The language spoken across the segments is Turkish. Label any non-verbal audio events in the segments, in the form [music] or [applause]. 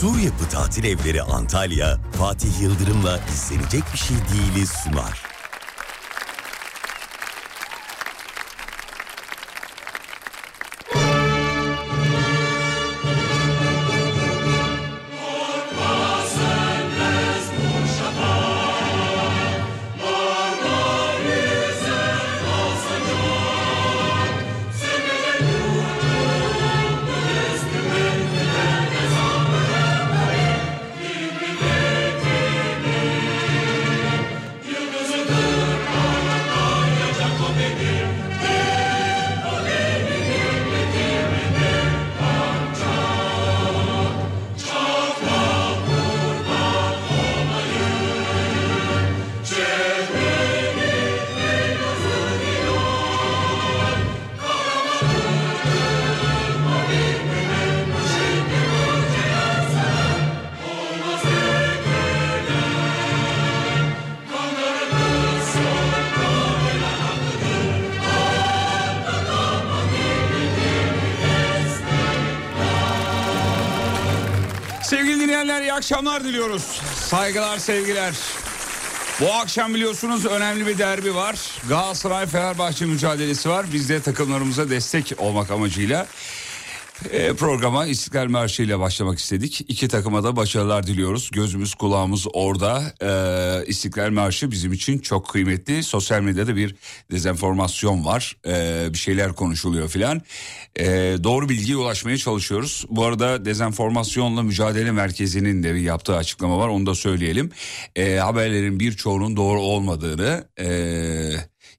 Sur Yapı Tatil Evleri Antalya, Fatih Yıldırım'la izlenecek bir şey değiliz sunar. Akşamlar diliyoruz. Saygılar sevgiler. Bu akşam biliyorsunuz önemli bir derbi var. Galatasaray Fenerbahçe mücadelesi var. Biz de takımlarımıza destek olmak amacıyla e, programa İstiklal Marşı ile başlamak istedik. İki takıma da başarılar diliyoruz. Gözümüz kulağımız orada. E, İstiklal Marşı bizim için çok kıymetli. Sosyal medyada bir dezenformasyon var. E, bir şeyler konuşuluyor filan. E, doğru bilgiye ulaşmaya çalışıyoruz. Bu arada dezenformasyonla mücadele merkezinin de bir yaptığı açıklama var. Onu da söyleyelim. E, haberlerin birçoğunun doğru olmadığını... E,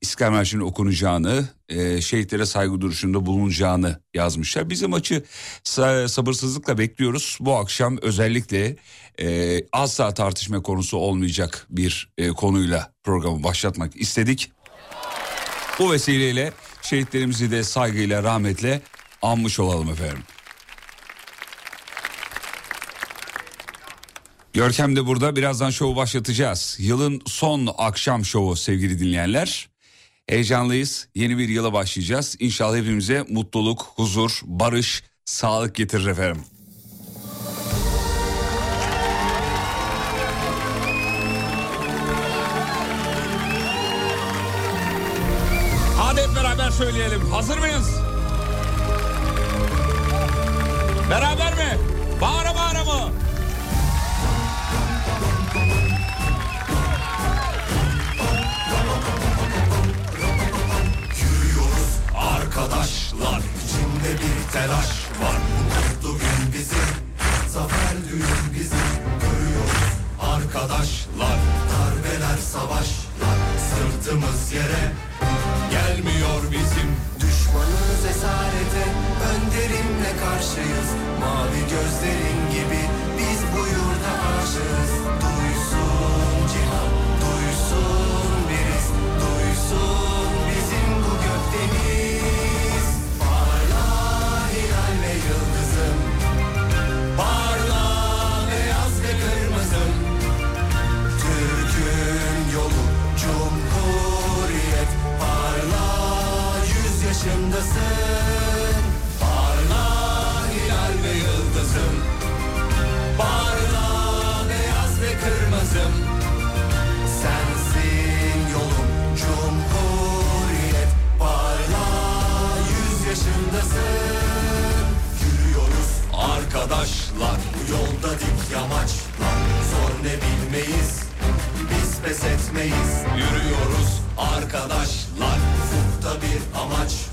İstiklal Marşı'nın okunacağını, e, şehitlere saygı duruşunda bulunacağını yazmışlar. Bizim maçı sabırsızlıkla bekliyoruz. Bu akşam özellikle e, asla tartışma konusu olmayacak bir e, konuyla programı başlatmak istedik. Bu vesileyle şehitlerimizi de saygıyla, rahmetle anmış olalım efendim. Görkem de burada birazdan şovu başlatacağız. Yılın son akşam şovu sevgili dinleyenler. Heyecanlıyız. Yeni bir yıla başlayacağız. İnşallah hepimize mutluluk, huzur, barış, sağlık getirir efendim. Beraber söyleyelim. Hazır mıyız? Beraber mi? Bağıra bağıra mı? arkadaşlar içinde bir telaş var Mutlu gün bizim Zafer düğün bizim Görüyoruz arkadaşlar Darbeler savaşlar Sırtımız yere Gelmiyor bizim. Düşmanız esarete Önderimle karşıyız. Mavi gözlerin gibi Biz bu yurda aşığız. Duysun cihan Duysun biriz. Duysun bizim bu gökdeniz yüz yaşındasın Parla hilal ve yıldızım Parla beyaz ve kırmızım. Sensin yolum cumhuriyet. Parla yüz yaşındasın. Yürüyoruz arkadaşlar Bu yolda dik yamaçlar. Zor ne bilmeyiz Biz pes etmeyiz. Yürüyoruz arkadaşlar Ufukta bir amaç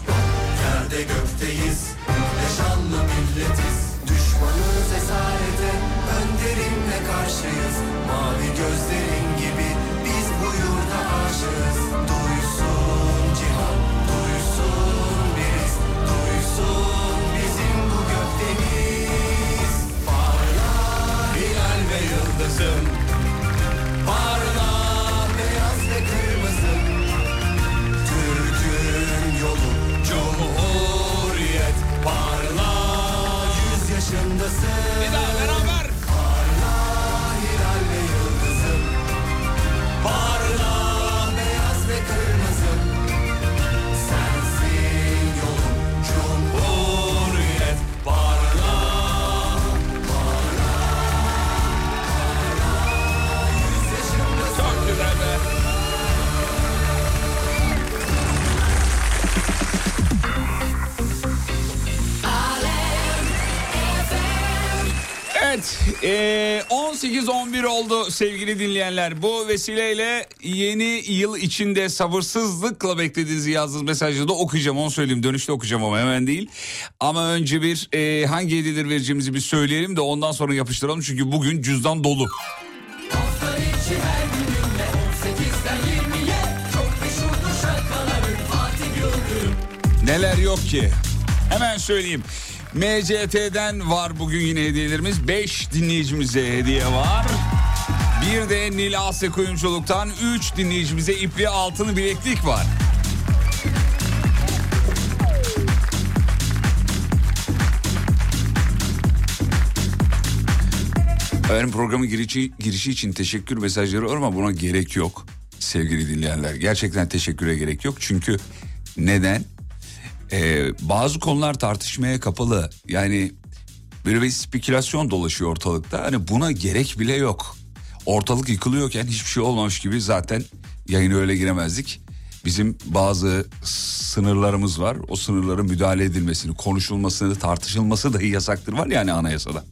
karşıyız. Mavi gözlerin gibi biz bu yurda aşığız. Duysun cihan, duysun biriz Duysun bizim bu gökdeniz. Parla hilal ve yıldızım. Parla beyaz ve kırmızı Türk'ün yolu Cumhuriyet. Parla yüz yaşındasın. Bir daha, bir daha. E, 18-11 oldu sevgili dinleyenler. Bu vesileyle yeni yıl içinde sabırsızlıkla beklediğinizi yazdığınız mesajları da okuyacağım. Onu söyleyeyim dönüşte okuyacağım ama hemen değil. Ama önce bir e, hangi hediyeleri vereceğimizi bir söyleyelim de ondan sonra yapıştıralım. Çünkü bugün cüzdan dolu. Hafta içi her gününde 18'den 20'ye Çok meşhurdur şarkıları Fatih Yıldırım Neler yok ki? Hemen söyleyeyim. MCT'den var bugün yine hediyelerimiz. 5 dinleyicimize hediye var. Bir de Nil Asya Kuyumculuk'tan 3 dinleyicimize ipli altını bileklik var. Efendim programın girişi, girişi için teşekkür mesajları var ama buna gerek yok sevgili dinleyenler. Gerçekten teşekküre gerek yok çünkü neden? Ee, bazı konular tartışmaya kapalı. Yani böyle bir spekülasyon dolaşıyor ortalıkta. Hani buna gerek bile yok. Ortalık yıkılıyorken hiçbir şey olmamış gibi zaten yayına öyle giremezdik. Bizim bazı sınırlarımız var. O sınırların müdahale edilmesini, konuşulmasını, tartışılması dahi yasaktır var yani anayasada.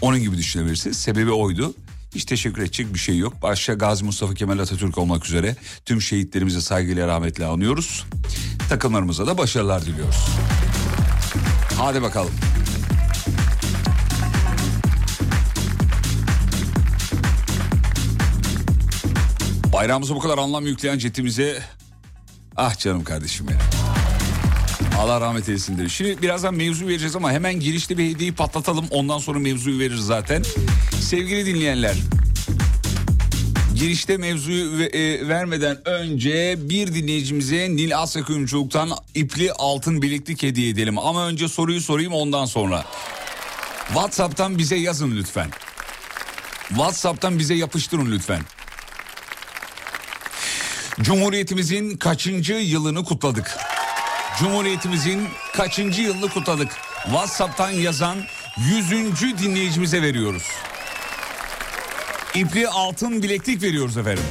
Onun gibi düşünebilirsiniz. Sebebi oydu. Hiç teşekkür edecek bir şey yok. Başta Gazi Mustafa Kemal Atatürk olmak üzere tüm şehitlerimize saygıyla rahmetle anıyoruz. Takımlarımıza da başarılar diliyoruz. Hadi bakalım. Bayrağımıza bu kadar anlam yükleyen cetimize ah canım kardeşim ya. Allah rahmet eylesin derim. Şimdi birazdan mevzu vereceğiz ama hemen girişte bir hediyeyi patlatalım. Ondan sonra mevzuyu veririz zaten. Sevgili dinleyenler. Girişte mevzuyu e, vermeden önce bir dinleyicimize Nil Asya Kuyumculuk'tan ipli altın bileklik hediye edelim. Ama önce soruyu sorayım ondan sonra. WhatsApp'tan bize yazın lütfen. WhatsApp'tan bize yapıştırın lütfen. Cumhuriyetimizin kaçıncı yılını kutladık? Cumhuriyetimizin kaçıncı yılını kutladık? WhatsApp'tan yazan 100. dinleyicimize veriyoruz. İpli altın bileklik veriyoruz efendim.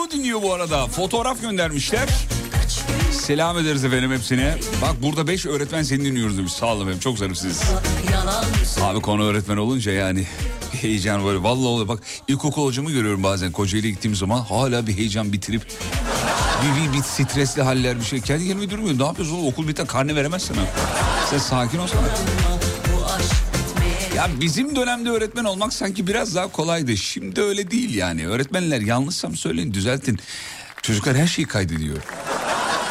Topluluğu dinliyor bu arada. Fotoğraf göndermişler. Selam ederiz efendim hepsine. Bak burada 5 öğretmen seni dinliyoruz demiş. Sağ olun efendim çok zarifsiniz. Abi konu öğretmen olunca yani heyecan böyle. Vallahi oluyor. Bak ilkokul hocamı görüyorum bazen Kocaeli'ye gittiğim zaman hala bir heyecan bitirip bir, bir, bir stresli haller bir şey. Kendi kendime durmuyor. Ne yapıyorsun oğlum? Okul biter karne veremez sana. Sen sakin olsana. Ya bizim dönemde öğretmen olmak sanki biraz daha kolaydı. Şimdi öyle değil yani. Öğretmenler yanlışsam söyleyin düzeltin. Çocuklar her şeyi kaydediyor.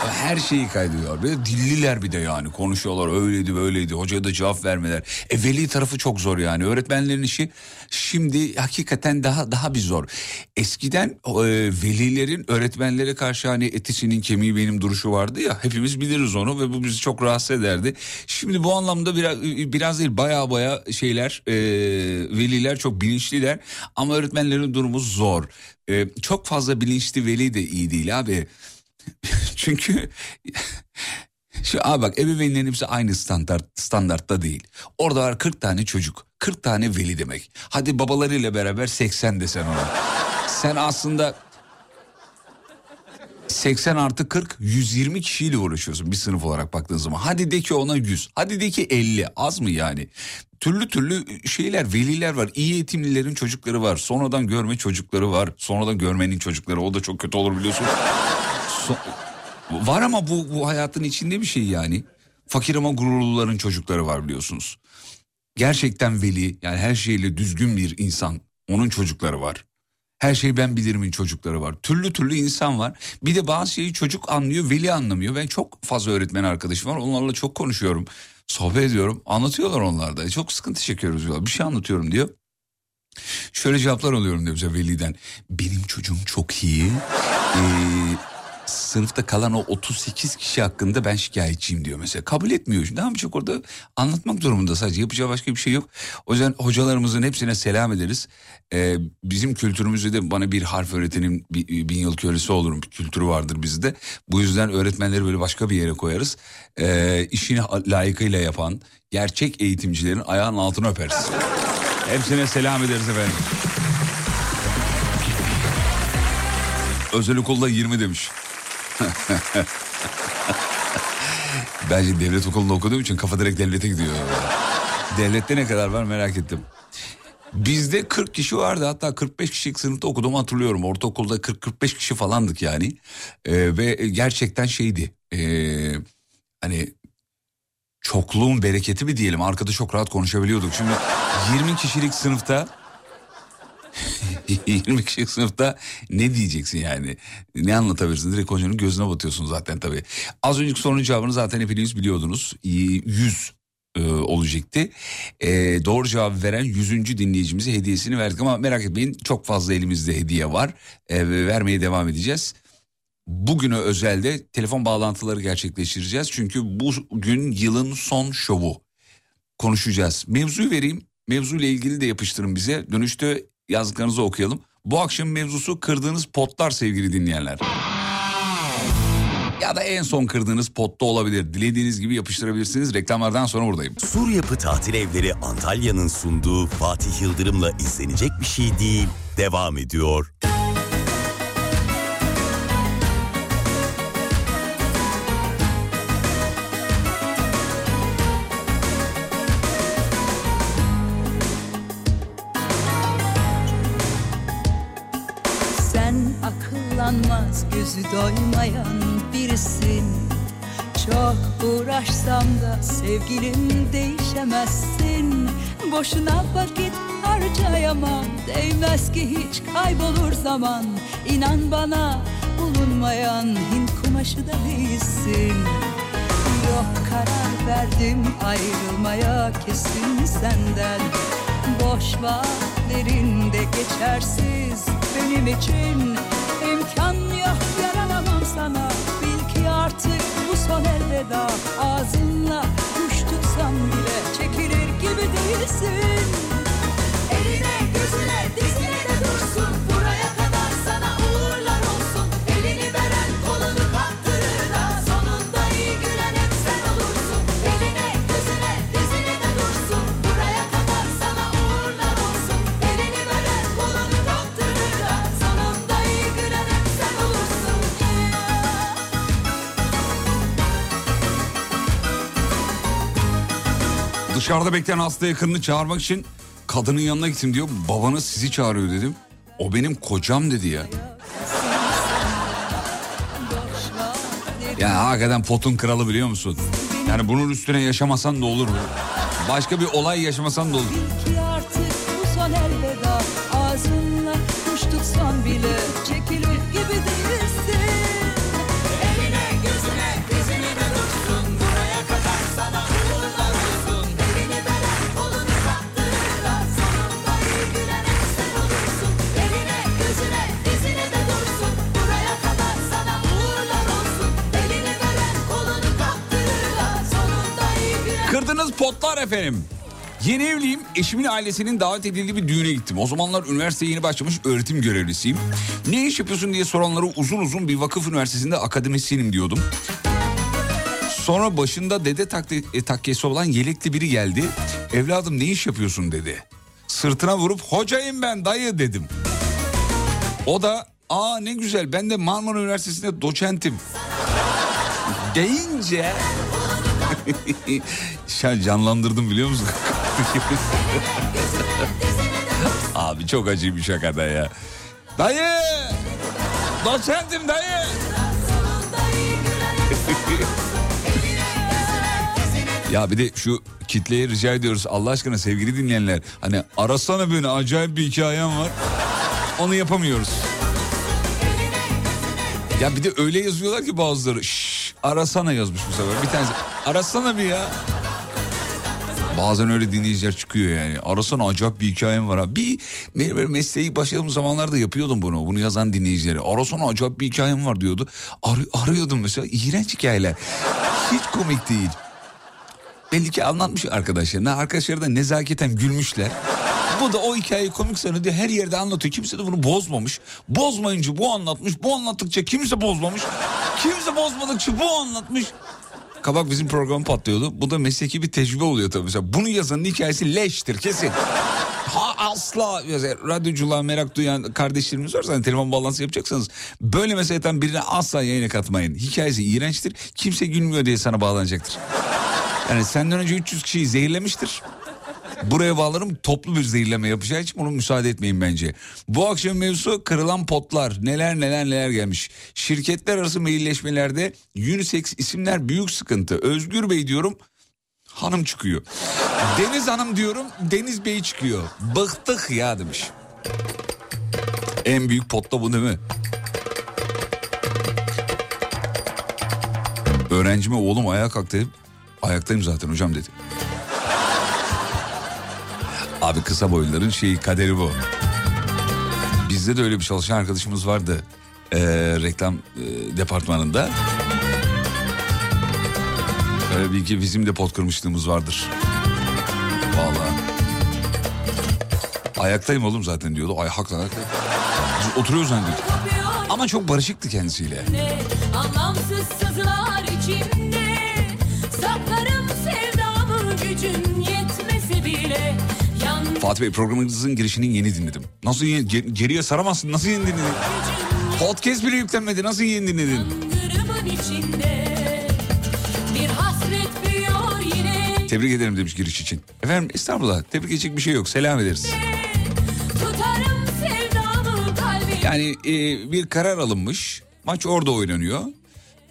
Her şeyi kaydediyor. Böyle dilliler bir de yani konuşuyorlar öyleydi böyleydi hocaya da cevap vermeler. E veli tarafı çok zor yani öğretmenlerin işi şimdi hakikaten daha daha bir zor. Eskiden e, velilerin öğretmenlere karşı hani etisinin kemiği benim duruşu vardı ya hepimiz biliriz onu ve bu bizi çok rahatsız ederdi. Şimdi bu anlamda biraz biraz değil baya baya şeyler e, veliler çok bilinçliler ama öğretmenlerin durumu zor. E, çok fazla bilinçli veli de iyi değil abi. [laughs] Çünkü şu abi bak ebeveynlerin hepsi aynı standart standartta değil. Orada var 40 tane çocuk. 40 tane veli demek. Hadi babalarıyla beraber 80 desen ona. Sen aslında 80 artı 40 120 kişiyle uğraşıyorsun bir sınıf olarak baktığın zaman. Hadi de ki ona 100. Hadi de ki 50. Az mı yani? Türlü türlü şeyler, veliler var. İyi eğitimlilerin çocukları var. Sonradan görme çocukları var. Sonradan görmenin çocukları. O da çok kötü olur biliyorsun. So- var ama bu, bu hayatın içinde bir şey yani. Fakir ama gururluların çocukları var biliyorsunuz. Gerçekten veli yani her şeyle düzgün bir insan. Onun çocukları var. Her şeyi ben bilirimin çocukları var. Türlü türlü insan var. Bir de bazı şeyi çocuk anlıyor, veli anlamıyor. Ben çok fazla öğretmen arkadaşım var. Onlarla çok konuşuyorum. Sohbet ediyorum. Anlatıyorlar onlar da. Çok sıkıntı çekiyoruz diyorlar. Bir şey anlatıyorum diyor. Şöyle cevaplar alıyorum diyor bize veliden. Benim çocuğum çok iyi. Ee, sınıfta kalan o 38 kişi hakkında ben şikayetçiyim diyor mesela. Kabul etmiyor. Ne yapacak orada? Anlatmak durumunda sadece. Yapacağı başka bir şey yok. O yüzden hocalarımızın hepsine selam ederiz. Ee, bizim kültürümüzde de bana bir harf öğretenin bi- bin yıl kölesi olurum kültürü vardır bizde. Bu yüzden öğretmenleri böyle başka bir yere koyarız. Ee, işini layıkıyla yapan gerçek eğitimcilerin ayağının altına öperiz. Hepsine selam ederiz efendim. Özel okulda 20 demiş. [laughs] Bence devlet okulunda okuduğum için kafa direkt devlete gidiyor. Devlette ne kadar var merak ettim. Bizde 40 kişi vardı hatta 45 kişilik sınıfta okuduğumu hatırlıyorum. Ortaokulda 40-45 kişi falandık yani. Ee, ve gerçekten şeydi. ee, hani çokluğun bereketi mi diyelim arkada çok rahat konuşabiliyorduk. Şimdi 20 kişilik sınıfta 20 kişilik sınıfta ne diyeceksin yani? Ne anlatabilirsin? Direkt hocanın gözüne batıyorsun zaten tabii. Az önceki sorunun cevabını zaten hepiniz biliyordunuz. 100 e, olacaktı. E, doğru cevabı veren 100. dinleyicimize hediyesini verdik ama merak etmeyin çok fazla elimizde hediye var. E, ve vermeye devam edeceğiz. Bugüne özelde telefon bağlantıları gerçekleştireceğiz. Çünkü bugün yılın son şovu. Konuşacağız. Mevzuyu vereyim. Mevzuyla ilgili de yapıştırın bize. Dönüşte yazdıklarınızı okuyalım. Bu akşam mevzusu kırdığınız potlar sevgili dinleyenler. Ya da en son kırdığınız potta olabilir. Dilediğiniz gibi yapıştırabilirsiniz. Reklamlardan sonra buradayım. Sur Yapı Tatil Evleri Antalya'nın sunduğu Fatih Yıldırım'la izlenecek bir şey değil. Devam ediyor. Sen doymayan birisin. Çok uğraşsam da sevgilim değişemezsin. Boşuna vakit harcayamam Değmez ki hiç kaybolur zaman. İnan bana bulunmayan Hint kumaşı da değilsin. Yok karar verdim ayrılmaya kesin senden. Boş vaatlerinde geçersiz benim için imkan yok sana. Bil ki artık bu son elveda. Ağzınla kuş tutsam bile çekilir gibi değilsin Dışarıda bekleyen hasta yakınını çağırmak için kadının yanına gittim diyor. Babanız sizi çağırıyor dedim. O benim kocam dedi ya. Ya hakikaten potun kralı biliyor musun? Yani bunun üstüne yaşamasan da olur mu? Başka bir olay yaşamasan da olur. Efendim. Yeni evliyim. Eşimin ailesinin davet edildiği bir düğüne gittim. O zamanlar üniversiteye yeni başlamış öğretim görevlisiyim. Ne iş yapıyorsun diye soranlara uzun uzun bir vakıf üniversitesinde akademisyenim diyordum. Sonra başında dede takti, e, takkesi olan yelekli biri geldi. Evladım ne iş yapıyorsun dedi. Sırtına vurup hocayım ben dayı dedim. O da aa ne güzel ben de Marmara Üniversitesi'nde doçentim. Deyince [laughs] Şu an canlandırdım biliyor musun? [laughs] Abi çok acı bir şakada ya. Dayı! Doçentim dayı! [laughs] ya bir de şu kitleye rica ediyoruz Allah aşkına sevgili dinleyenler. Hani arasana beni acayip bir hikayem var. Onu yapamıyoruz. Ya bir de öyle yazıyorlar ki bazıları. Şşş arasana yazmış bu sefer. Bir tanesi arasana bir ya. Bazen öyle dinleyiciler çıkıyor yani. Arasana acayip bir hikayem var ha. Bir benim mesleği başladığım zamanlarda yapıyordum bunu. Bunu yazan dinleyicileri. Arasana acayip bir hikayem var diyordu. Ar- arıyordum mesela. İğrenç hikayeler. Hiç komik değil. Belli ki anlatmış arkadaşlarına. Arkadaşları da nezaketen gülmüşler. Bu da o hikayeyi komik sanıyor her yerde anlatıyor. Kimse de bunu bozmamış. Bozmayınca bu anlatmış. Bu anlattıkça kimse bozmamış. Kimse bozmadıkça bu anlatmış. Kabak bizim program patlıyordu. Bu da mesleki bir tecrübe oluyor tabii. Mesela bunu yazanın hikayesi leştir kesin. Ha asla mesela radyoculuğa merak duyan kardeşlerimiz varsa hani telefon bağlantısı yapacaksanız böyle meseleden birine asla yayına katmayın. Hikayesi iğrençtir. Kimse gülmüyor diye sana bağlanacaktır. Yani senden önce 300 kişiyi zehirlemiştir. Buraya bağlarım toplu bir zehirleme yapacağı için bunu müsaade etmeyin bence. Bu akşam mevzusu kırılan potlar. Neler neler neler gelmiş. Şirketler arası mailleşmelerde unisex isimler büyük sıkıntı. Özgür Bey diyorum hanım çıkıyor. Deniz Hanım diyorum Deniz Bey çıkıyor. Bıktık ya demiş. En büyük potta bu değil mi? Öğrencime oğlum ayağa kalk dedim. Ayaktayım zaten hocam dedi. Abi kısa boyluların şeyi kaderi bu. Bizde de öyle bir çalışan arkadaşımız vardı. Ee, reklam e, departmanında. Öyle bir iki bizim de pot kırmışlığımız vardır. Vallahi. Ayaktayım oğlum zaten diyordu. Ay haklı ayakta. Biz oturuyoruz zannediyorduk. Ama çok barışıktı kendisiyle. Anlamsız sızılar içimde Fatih Bey programınızın girişini yeni dinledim. Nasıl yeni, ge- geriye saramazsın nasıl yeni dinledin? Podcast bile yüklenmedi nasıl yeni dinledin? Tebrik ederim demiş giriş için. Efendim estağfurullah tebrik edecek bir şey yok selam ederiz. Yani e, bir karar alınmış maç orada oynanıyor.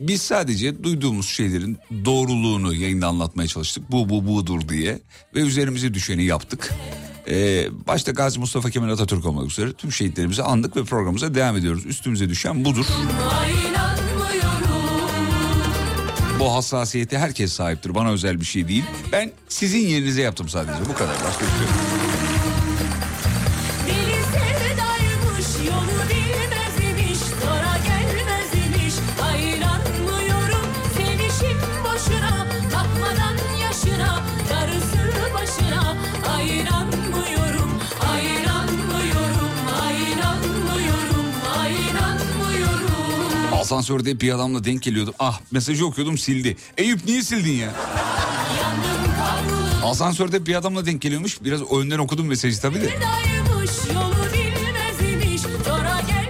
Biz sadece duyduğumuz şeylerin doğruluğunu yayında anlatmaya çalıştık. Bu bu budur diye ve üzerimize düşeni yaptık. Ee, başta Gazi Mustafa Kemal Atatürk olmak üzere tüm şehitlerimizi andık ve programımıza devam ediyoruz. Üstümüze düşen budur. Bu hassasiyete herkes sahiptir. Bana özel bir şey değil. Ben sizin yerinize yaptım sadece. Bu kadar. Başka bir şey yok. Asansörde bir adamla denk geliyordum. Ah mesajı okuyordum sildi. Eyüp niye sildin ya? Asansörde bir adamla denk geliyormuş. Biraz önden okudum mesajı tabii de.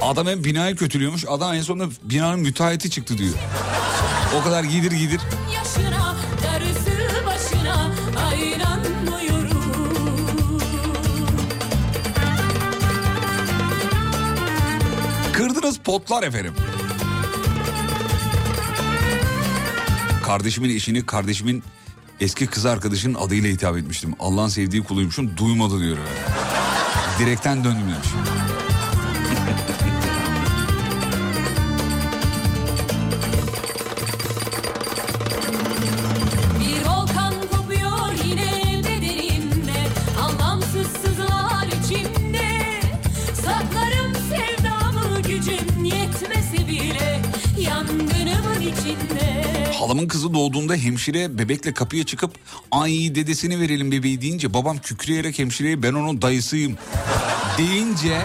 Adam hem binayı kötülüyormuş. Adam en sonunda binanın müteahhiti çıktı diyor. O kadar gidir gidir. Kırdınız potlar efendim. Kardeşimin eşini kardeşimin eski kız arkadaşının adıyla hitap etmiştim. Allah'ın sevdiği kuluymuşum duymadı diyor. Direkten döndüm demiş. Doğduğunda hemşire bebekle kapıya çıkıp ay dedesini verelim bebeği deyince babam kükreyerek hemşireye ben onun dayısıyım deyince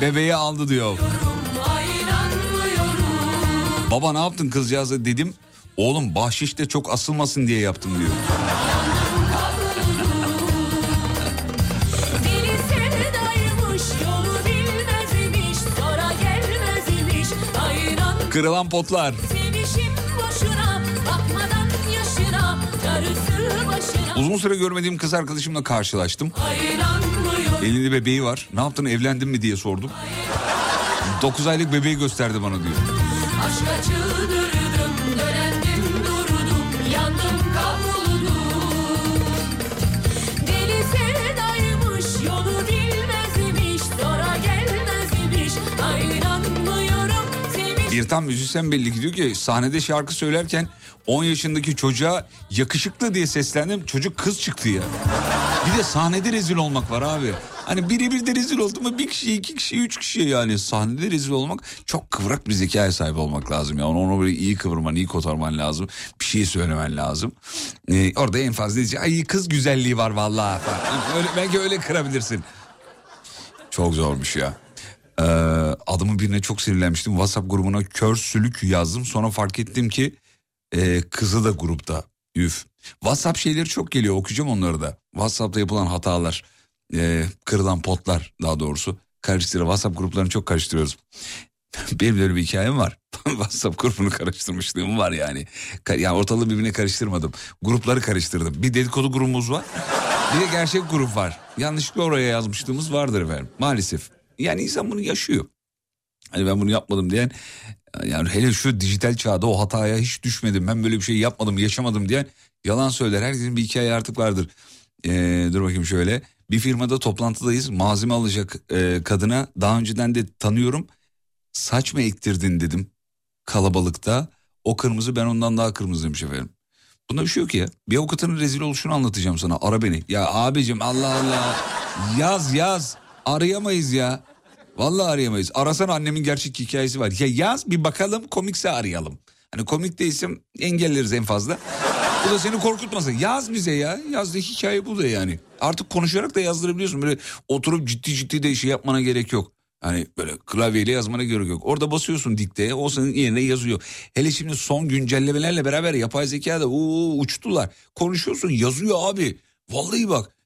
bebeği aldı diyor. Baba ne yaptın kızcağıza dedim. Oğlum bahşişte çok asılmasın diye yaptım diyor. Kırılan potlar. Uzun süre görmediğim kız arkadaşımla karşılaştım. Elinde bebeği var. Ne yaptın evlendin mi diye sordum. 9 aylık bebeği gösterdi bana diyor. Aşka çıldırdım Tam müzisyen belli ki diyor ki sahnede şarkı söylerken 10 yaşındaki çocuğa yakışıklı diye seslendim. Çocuk kız çıktı ya. Bir de sahnede rezil olmak var abi. Hani biri bir de rezil oldu mu bir kişi, iki kişi, üç kişi yani. Sahnede rezil olmak çok kıvrak bir zekaya sahip olmak lazım. ya. Onu, böyle iyi kıvırman, iyi kotarman lazım. Bir şey söylemen lazım. Ee, orada en fazla diyecek ay kız güzelliği var vallahi. Öyle, belki öyle kırabilirsin. Çok zormuş ya. Ee, adımın birine çok sinirlenmiştim. WhatsApp grubuna kör sülük yazdım. Sonra fark ettim ki e, kızı da grupta. Üf. WhatsApp şeyleri çok geliyor okuyacağım onları da. WhatsApp'ta yapılan hatalar, e, kırılan potlar daha doğrusu. Karıştırıyor. WhatsApp gruplarını çok karıştırıyoruz. [laughs] Benim de öyle bir hikayem var. [laughs] WhatsApp grubunu karıştırmışlığım var yani. Yani ortalığı birbirine karıştırmadım. Grupları karıştırdım. Bir dedikodu grubumuz var. Bir de gerçek grup var. Yanlışlıkla oraya yazmışlığımız vardır efendim. Maalesef. Yani insan bunu yaşıyor. Hani ben bunu yapmadım diyen yani hele şu dijital çağda o hataya hiç düşmedim. Ben böyle bir şey yapmadım, yaşamadım diyen yalan söyler. Herkesin bir hikaye artık vardır. Ee, dur bakayım şöyle. Bir firmada toplantıdayız. Malzeme alacak e, kadına daha önceden de tanıyorum. Saç mı ektirdin dedim kalabalıkta. O kırmızı ben ondan daha kırmızı demiş efendim. Bunda bir şey yok ya. Bir avukatın rezil oluşunu anlatacağım sana. Ara beni. Ya abicim Allah Allah. Yaz yaz. Arayamayız ya. Vallahi arayamayız. Arasana annemin gerçek hikayesi var. Ya yaz bir bakalım komikse arayalım. Hani komik değilsem engelleriz en fazla. Bu da seni korkutmasın. Yaz bize ya. Yazdığı hikaye bu da yani. Artık konuşarak da yazdırabiliyorsun. Böyle oturup ciddi ciddi de şey yapmana gerek yok. Hani böyle klavyeyle yazmana gerek yok. Orada basıyorsun dikteye o senin yerine yazıyor. Hele şimdi son güncellemelerle beraber yapay zeka da uçtular. Konuşuyorsun yazıyor abi. Vallahi bak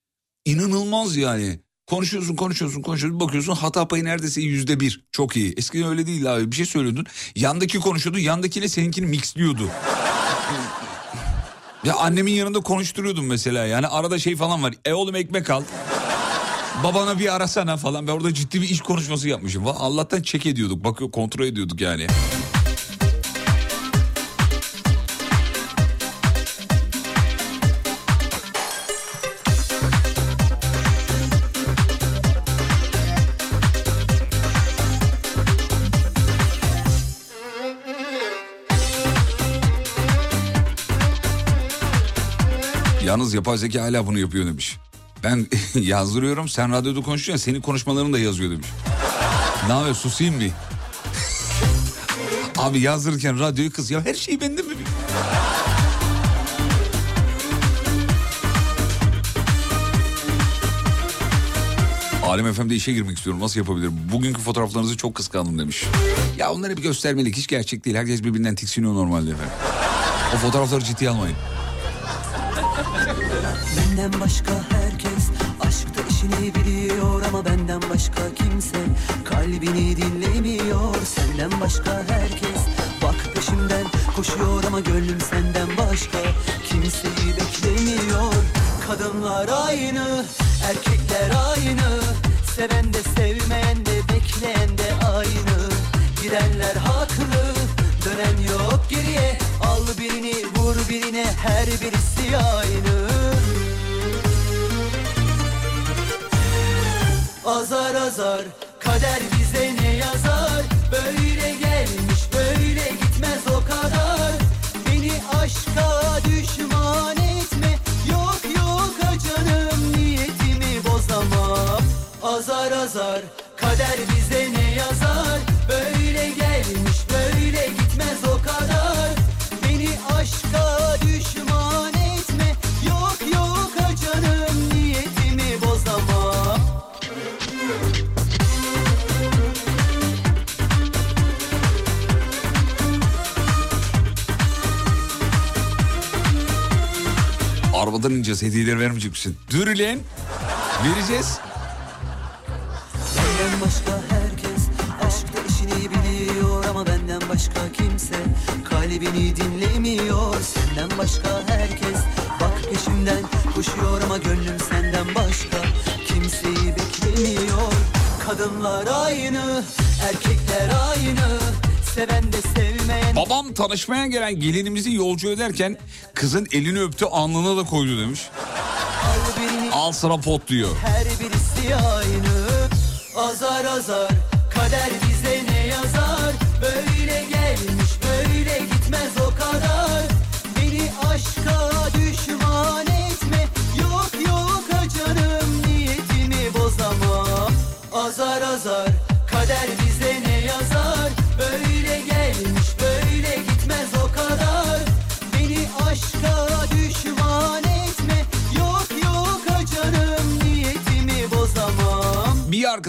inanılmaz yani. Konuşuyorsun konuşuyorsun konuşuyorsun bakıyorsun hata payı neredeyse yüzde bir. Çok iyi. Eskiden öyle değil abi bir şey söylüyordun. Yandaki konuşuyordu yandakiyle seninkini mixliyordu. Ya annemin yanında konuşturuyordum mesela yani arada şey falan var. E oğlum ekmek al. Babana bir arasana falan. Ben orada ciddi bir iş konuşması yapmışım. Allah'tan çek ediyorduk. Bakıyor kontrol ediyorduk yani. Yalnız yapay zeka hala bunu yapıyor demiş. Ben [laughs] yazdırıyorum sen radyoda konuşuyorsun senin konuşmalarını da yazıyor demiş. Ne yapıyor susayım mı? [laughs] Abi yazdırırken radyoyu kız ya her şey bende mi? Alem FM'de işe girmek istiyorum nasıl yapabilirim? Bugünkü fotoğraflarınızı çok kıskandım demiş. Ya onları bir göstermelik hiç gerçek değil. Herkes birbirinden tiksiniyor normalde efendim. O fotoğrafları ciddiye almayın. Benden başka herkes. Aşkta işini biliyor ama benden başka kimse Kalbini dinlemiyor. Senden başka herkes Bak peşimden koşuyor ama gönlüm senden başka Kimseyi beklemiyor. Kadınlar aynı, erkekler aynı. Seven de sevmeyen de bekleyen de aynı. Gidenler haklı, dönen yok geriye. Al birini vur birine her birisi aynı Azar azar kader Arabadan ineceğiz hediyeleri vermeyecek misin? Dur lan. Vereceğiz. Benden başka herkes aşkta işini biliyor ama benden başka kimse kalbini dinlemiyor. Senden başka tanışmaya gelen gelinimizi yolcu ederken kızın elini öptü alnına da koydu demiş. Al sıra pot diyor. Her birisi aynı Azar azar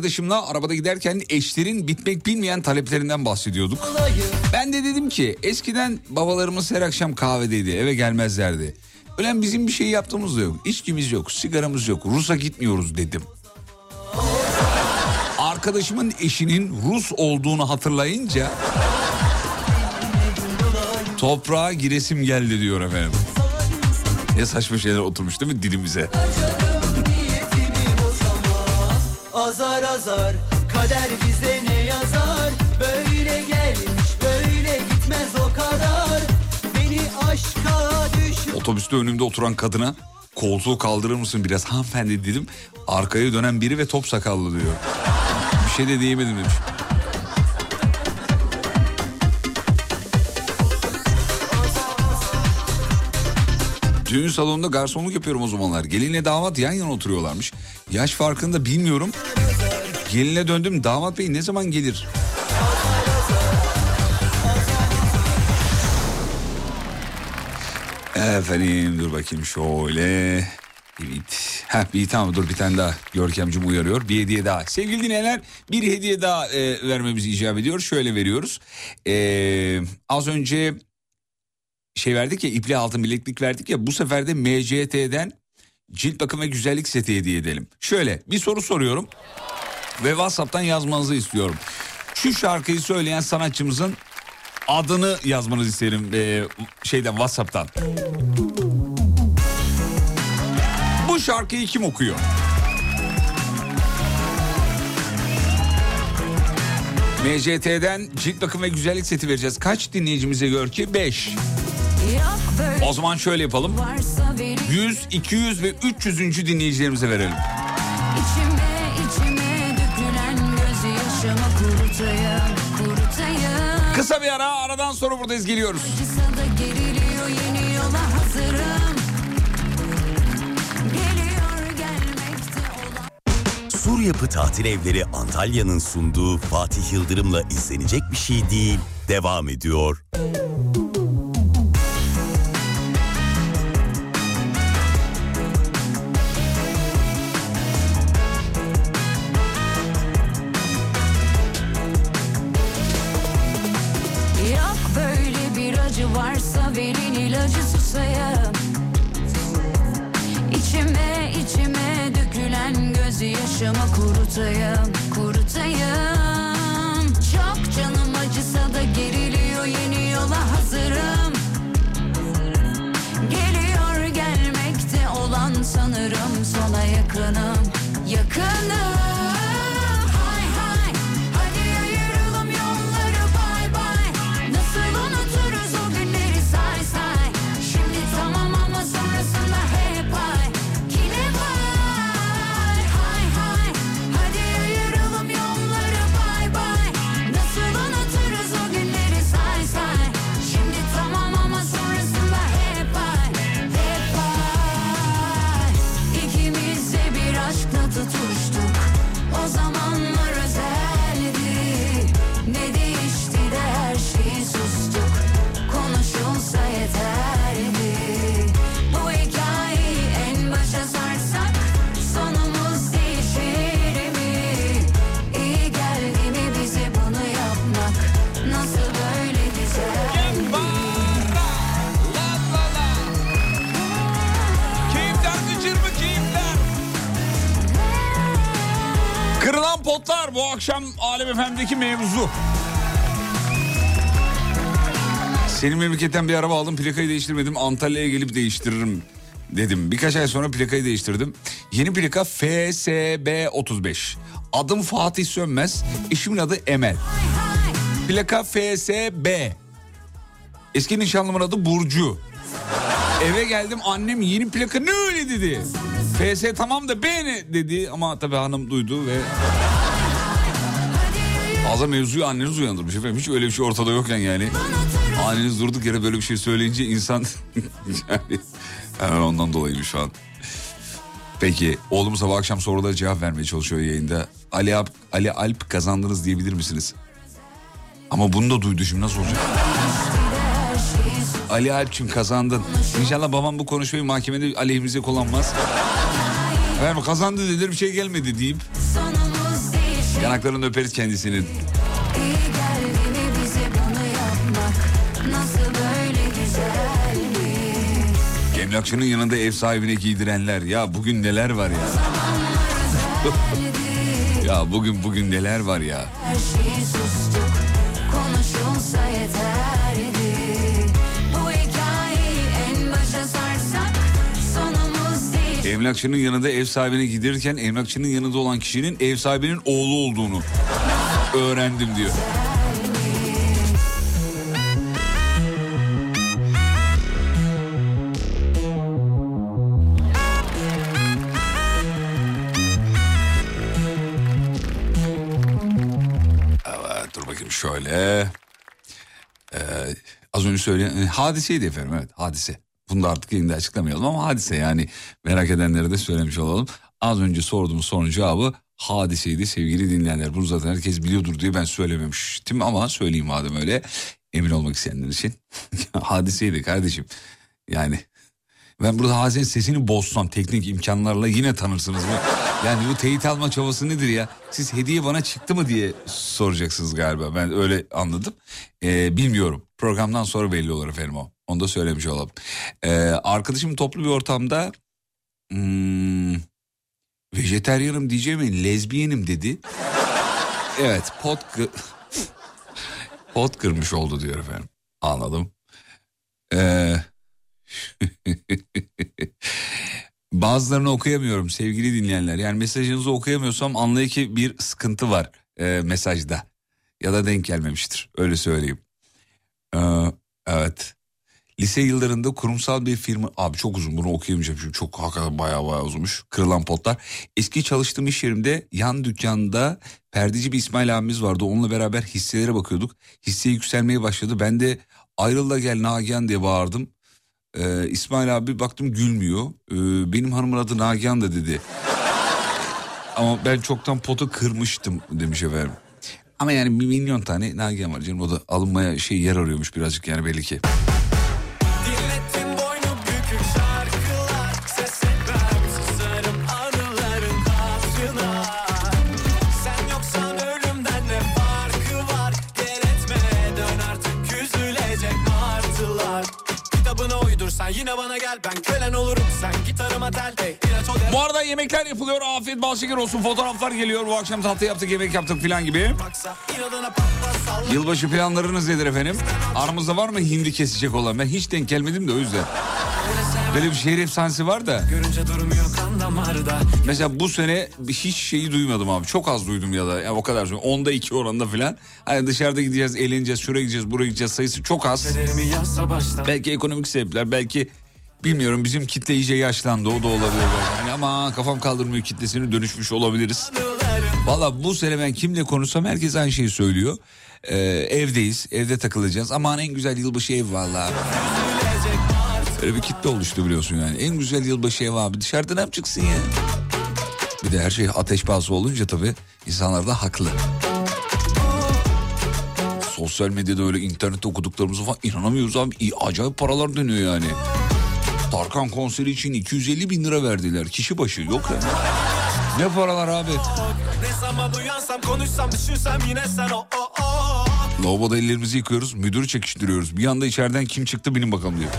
arkadaşımla arabada giderken eşlerin bitmek bilmeyen taleplerinden bahsediyorduk. Ben de dedim ki eskiden babalarımız her akşam kahvedeydi eve gelmezlerdi. Ölen bizim bir şey yaptığımız da yok. İçkimiz yok, sigaramız yok, Rus'a gitmiyoruz dedim. Arkadaşımın eşinin Rus olduğunu hatırlayınca toprağa giresim geldi diyor efendim. Ne saçma şeyler oturmuş değil mi dilimize? Azar azar kader bize ne yazar Böyle gelmiş böyle gitmez o kadar Beni aşka düş Otobüste önümde oturan kadına koltuğu kaldırır mısın biraz hanımefendi dedim. Arkaya dönen biri ve top sakallı diyor. Bir şey de diyemedim demiş. Düğün salonunda garsonluk yapıyorum o zamanlar. Gelinle damat yan yana oturuyorlarmış. Yaş farkını da bilmiyorum. Geline döndüm damat bey ne zaman gelir? Efendim dur bakayım şöyle. Evet. Heh, bir tamam dur bir tane daha Görkemcim uyarıyor. Bir hediye daha. Sevgili dinleyenler bir hediye daha e, vermemiz icap ediyor. Şöyle veriyoruz. E, az önce şey verdik ya iple altın bileklik verdik ya bu sefer de MCT'den cilt bakım ve güzellik seti hediye edelim. Şöyle bir soru soruyorum ve WhatsApp'tan yazmanızı istiyorum. Şu şarkıyı söyleyen sanatçımızın adını yazmanızı isterim e, şeyden WhatsApp'tan. Bu şarkıyı kim okuyor? MCT'den cilt bakım ve güzellik seti vereceğiz. Kaç dinleyicimize gör ki? 5. O zaman şöyle yapalım. varsa verin 100, 200 ve 300. dinleyicilerimize verelim. içime içime dökülen gözyaşımı kurutayım kurutayım Kısa bir ara aradan sonra buradayız geliyoruz. Sur Yapı Tatil Evleri Antalya'nın sunduğu Fatih Yıldırım'la izlenecek bir şey değil. Devam ediyor. Yok ilacı susayım İçime içime dökülen gözyaşımı kurutayım kurutayım Çok canım acısa da geriliyor yeni yola hazırım. Geliyor gelmekte olan sanırım sona Yakınım FM'deki mevzu. Senin memleketten bir araba aldım plakayı değiştirmedim Antalya'ya gelip değiştiririm dedim. Birkaç ay sonra plakayı değiştirdim. Yeni plaka FSB 35. Adım Fatih Sönmez, eşimin adı Emel. Plaka FSB. Eski nişanlımın adı Burcu. Eve geldim annem yeni plaka ne öyle dedi. FS tamam da B ne dedi ama tabii hanım duydu ve... Ağza mevzuyu anneniz uyandırmış efendim. Hiç öyle bir şey ortada yokken yani. Anneniz durduk yere böyle bir şey söyleyince insan... [laughs] yani hemen ondan dolayı şu an. Peki oğlum sabah akşam sorulara cevap vermeye çalışıyor yayında. Ali, Alp, Ali Alp kazandınız diyebilir misiniz? Ama bunu da duydu şimdi nasıl olacak? Ali Alp'cim kazandın. İnşallah babam bu konuşmayı mahkemede aleyhimize kullanmaz. Efendim kazandı dediler bir şey gelmedi deyip yanaklarını öperiz güzeldi Emlakçının yanında ev sahibine giydirenler. Ya bugün neler var ya. [laughs] ya bugün bugün neler var ya. Her şeyi sustuk Konuşulsa yeterdi Emlakçının yanında ev sahibine giydirirken emlakçının yanında olan kişinin ev sahibinin oğlu olduğunu öğrendim diyor. Evet dur bakayım şöyle. Ee, az önce söyleyen e, hadiseydi efendim evet hadise. Bunu da artık yayında açıklamayalım ama hadise yani merak edenlere de söylemiş olalım. Az önce sorduğumuz sorunun cevabı hadiseydi sevgili dinleyenler. Bunu zaten herkes biliyordur diye ben söylememiştim ama söyleyeyim madem öyle emin olmak isteyenler için. [laughs] hadiseydi kardeşim yani ben burada Hazi'nin sesini bozsam teknik imkanlarla yine tanırsınız mı? Yani bu teyit alma çabası nedir ya? Siz hediye bana çıktı mı diye soracaksınız galiba. Ben öyle anladım. Ee, bilmiyorum. Programdan sonra belli olur efendim o. Onu da söylemiş olalım. Ee, arkadaşım toplu bir ortamda hmm, vejeteryanım diyeceğime lezbiyenim dedi. Evet pot, [laughs] pot kırmış oldu diyor efendim. Anladım. Ee, [laughs] Bazılarını okuyamıyorum sevgili dinleyenler. Yani mesajınızı okuyamıyorsam anlayın ki bir sıkıntı var e, mesajda. Ya da denk gelmemiştir öyle söyleyeyim. Ee, evet. Lise yıllarında kurumsal bir firma... Abi çok uzun bunu okuyamayacağım çünkü çok hakikaten bayağı bayağı uzunmuş. Kırılan potlar. Eski çalıştığım iş yerimde yan dükkanda perdeci bir İsmail abimiz vardı. Onunla beraber hisselere bakıyorduk. Hisse yükselmeye başladı. Ben de ayrıl da gel Nagihan diye bağırdım. Ee, İsmail abi baktım gülmüyor. Ee, benim hanımın adı Nagihan da dedi. Ama ben çoktan potu kırmıştım demiş efendim. Ama yani milyon tane Nagihan var canım. O da alınmaya şey yer arıyormuş birazcık yani belli ki. Gel Ben kölen olurum sen gitarıma tel hey, Bu arada yemekler yapılıyor. Afiyet bal şeker olsun. Fotoğraflar geliyor. Bu akşam tatlı yaptık, yemek yaptık filan gibi. Yılbaşı planlarınız nedir efendim? Aramızda var mı hindi kesecek olan? Ben hiç denk gelmedim de o yüzden. Böyle bir şehir efsanesi var da. Görünce durmuyor kan damarda Mesela bu sene hiç şeyi duymadım abi. Çok az duydum ya da. Ya o kadar. Onda iki oranda filan. Hani dışarıda gideceğiz, eğleneceğiz, şuraya gideceğiz, buraya gideceğiz sayısı çok az. Belki ekonomik sebepler, belki bilmiyorum bizim kitle iyice yaşlandı. O da olabilir. Hani ama kafam kaldırmıyor kitlesini dönüşmüş olabiliriz. Valla bu sene ben kimle konuşsam herkes aynı şeyi söylüyor. Ee, evdeyiz, evde takılacağız. Aman en güzel yılbaşı ev valla. Böyle bir kitle oluştu biliyorsun yani. En güzel yılbaşı ev abi. Dışarıda ne yapacaksın ya? Bir de her şey ateş pahası olunca tabii insanlar da haklı. Sosyal medyada öyle internette okuduklarımızı falan inanamıyoruz abi. İyi, acayip paralar dönüyor yani. Tarkan konseri için 250 bin lira verdiler. Kişi başı yok ya. Ne paralar abi. Ne zaman uyansam konuşsam düşünsem yine sen o o o Lavaboda ellerimizi yıkıyoruz. Müdürü çekiştiriyoruz. Bir anda içeriden kim çıktı bilin bakalım diyor.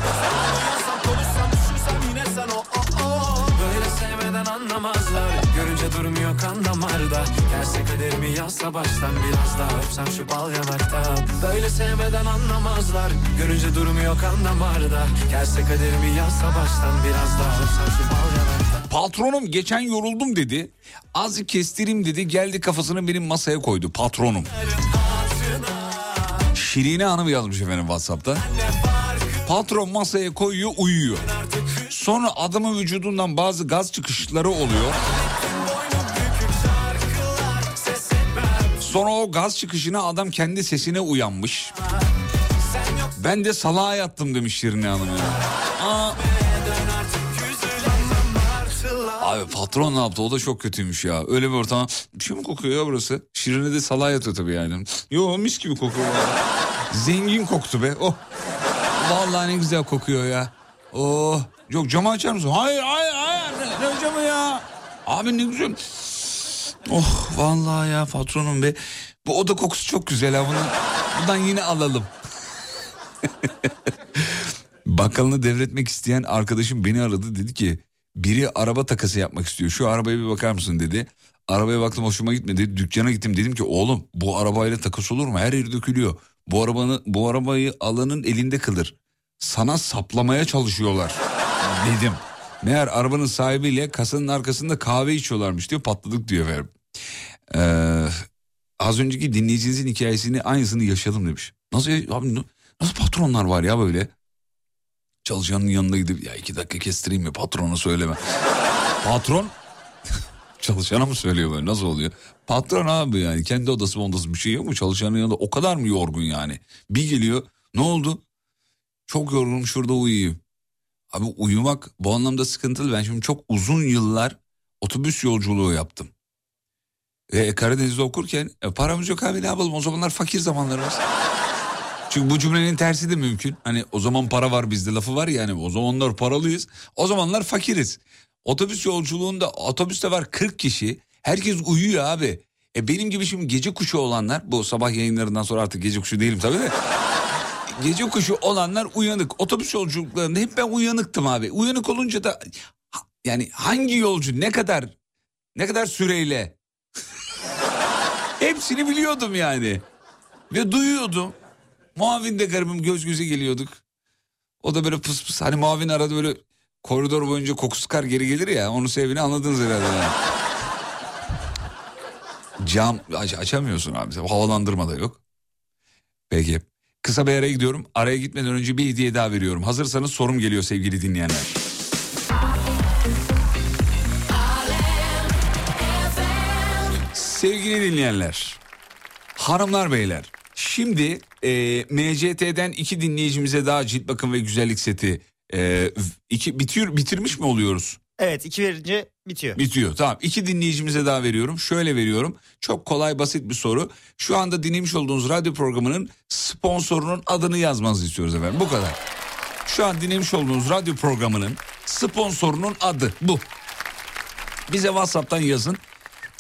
Böyle sevmeden anlamazlar Görünce durmuyor kan damarda Yazsa baştan biraz daha Öpsem şu bal yanakta Böyle sevmeden anlamazlar Görünce durmuyor kan damarda Gelse kaderimi yazsa baştan biraz daha Öpsem şu bal yanakta Patronum geçen yoruldum dedi. Azıcık kestireyim dedi. Geldi kafasını benim masaya koydu patronum. Şirine Hanım yazmış efendim Whatsapp'ta. Patron masaya koyuyor uyuyor. Sonra adamın vücudundan bazı gaz çıkışları oluyor. Sonra o gaz çıkışına adam kendi sesine uyanmış. Ben de salağa yattım demiş Şirine Hanım. ya. Aa, Abi patron ne yaptı o da çok kötüymüş ya. Öyle bir ortam. Bir şey mi kokuyor ya burası? Şirine de salağa yatıyor tabii yani. Yo mis gibi kokuyor. Zengin koktu be. Oh. Vallahi ne güzel kokuyor ya. Oh. Yok camı açar mısın? Hayır hayır hayır. Ne, ne camı ya? Abi ne güzel. Oh vallahi ya patronum be. Bu oda kokusu çok güzel ha. Bunu, bundan yine alalım. [laughs] Bakkalını devretmek isteyen arkadaşım beni aradı dedi ki biri araba takası yapmak istiyor. Şu arabaya bir bakar mısın dedi. Arabaya baktım hoşuma gitmedi. Dükkana gittim dedim ki oğlum bu arabayla takas olur mu? Her yeri dökülüyor. Bu arabanı bu arabayı alanın elinde kılır. Sana saplamaya çalışıyorlar [laughs] dedim. Meğer arabanın sahibiyle kasanın arkasında kahve içiyorlarmış diyor patladık diyor efendim. Ee, az önceki dinleyicinizin hikayesini aynısını yaşadım demiş. Nasıl abi nasıl patronlar var ya böyle? Çalışanın yanına gidip ya iki dakika kestireyim mi patrona söyleme. [laughs] Patron [laughs] çalışana mı söylüyor böyle nasıl oluyor? Patron abi yani kendi odası odası bir şey yok mu? Çalışanın yanında o kadar mı yorgun yani? Bir geliyor ne oldu? Çok yorgunum şurada uyuyayım. Abi uyumak bu anlamda sıkıntılı. Ben şimdi çok uzun yıllar otobüs yolculuğu yaptım. E, Karadeniz'de okurken e, paramız yok abi ne yapalım o zamanlar fakir zamanlarımız. [laughs] Çünkü bu cümlenin tersi de mümkün. Hani o zaman para var bizde lafı var yani o zamanlar paralıyız. O zamanlar fakiriz. Otobüs yolculuğunda otobüste var 40 kişi. Herkes uyuyor abi. E benim gibi şimdi gece kuşu olanlar bu sabah yayınlarından sonra artık gece kuşu değilim tabii de. [laughs] Gece kuşu olanlar uyanık. Otobüs yolculuklarında hep ben uyanıktım abi. Uyanık olunca da yani hangi yolcu ne kadar ne kadar süreyle hepsini biliyordum yani. Ve duyuyordum. Muavin de garibim göz göze geliyorduk. O da böyle pıs pıs hani muavin arada böyle koridor boyunca koku sıkar geri gelir ya. Onun sebebini anladınız herhalde. yani. Cam aç, açamıyorsun abi. Havalandırma da yok. Peki. Kısa bir araya gidiyorum. Araya gitmeden önce bir hediye daha veriyorum. Hazırsanız sorum geliyor sevgili dinleyenler. Sevgili dinleyenler, hanımlar beyler, şimdi e, MCT'den iki dinleyicimize daha cilt bakım ve güzellik seti e, iki bitiyor bitirmiş mi oluyoruz? Evet iki verince bitiyor. Bitiyor tamam. İki dinleyicimize daha veriyorum. Şöyle veriyorum. Çok kolay basit bir soru. Şu anda dinlemiş olduğunuz radyo programının sponsorunun adını yazmanızı istiyoruz efendim. Bu kadar. Şu an dinlemiş olduğunuz radyo programının sponsorunun adı bu. Bize WhatsApp'tan yazın.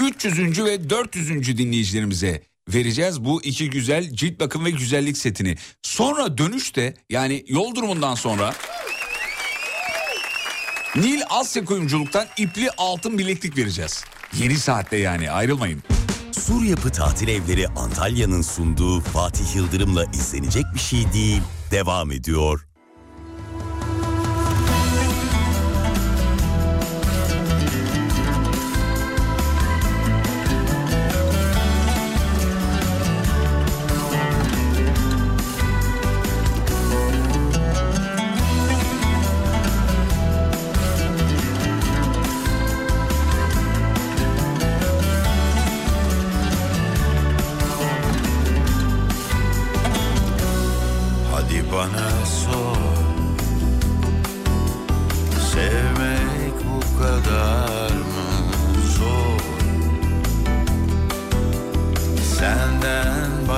300. ve 400. dinleyicilerimize vereceğiz bu iki güzel cilt bakım ve güzellik setini. Sonra dönüşte yani yol durumundan sonra Nil Asya Kuyumculuk'tan ipli altın bileklik vereceğiz. Yeni saatte yani ayrılmayın. Sur Yapı Tatil Evleri Antalya'nın sunduğu Fatih Yıldırım'la izlenecek bir şey değil. Devam ediyor.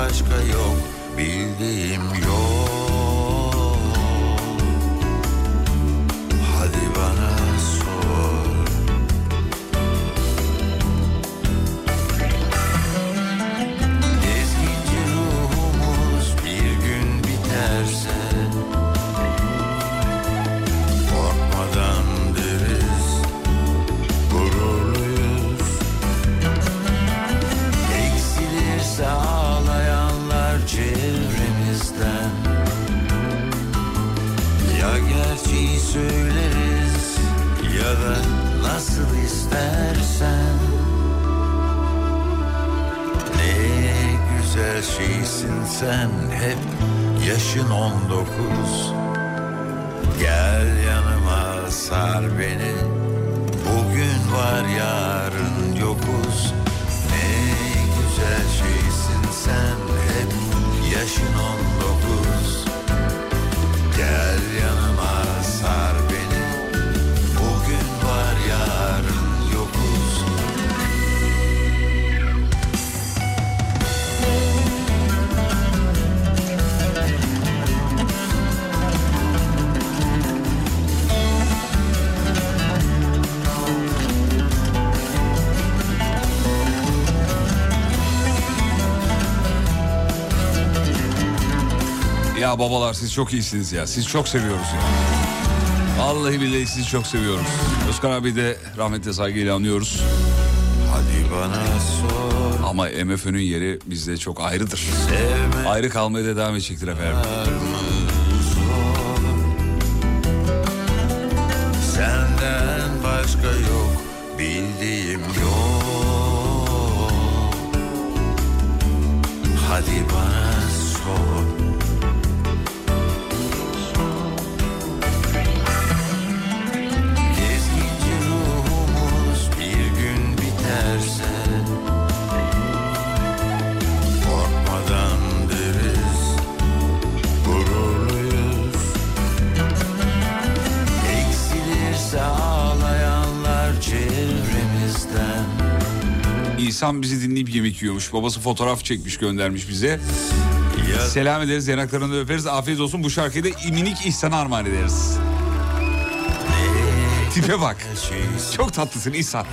başka yok. Bildiğim yok. Ya babalar siz çok iyisiniz ya. Siz çok seviyoruz ya. Vallahi billahi sizi çok seviyoruz. Özkan abi de rahmetle saygıyla anıyoruz. Hadi bana sor Ama MFÖ'nün yeri bizde çok ayrıdır. Sevme Ayrı kalmaya da devam edecektir efendim. Senden başka yok bildiğim yok İhsan bizi dinleyip yemek yiyormuş. Babası fotoğraf çekmiş göndermiş bize. Ya Selam ederiz yanaklarını öperiz. Afiyet olsun bu şarkıyı da minik İhsan'a armağan ederiz. Tipe bak. Çok tatlısın İhsan.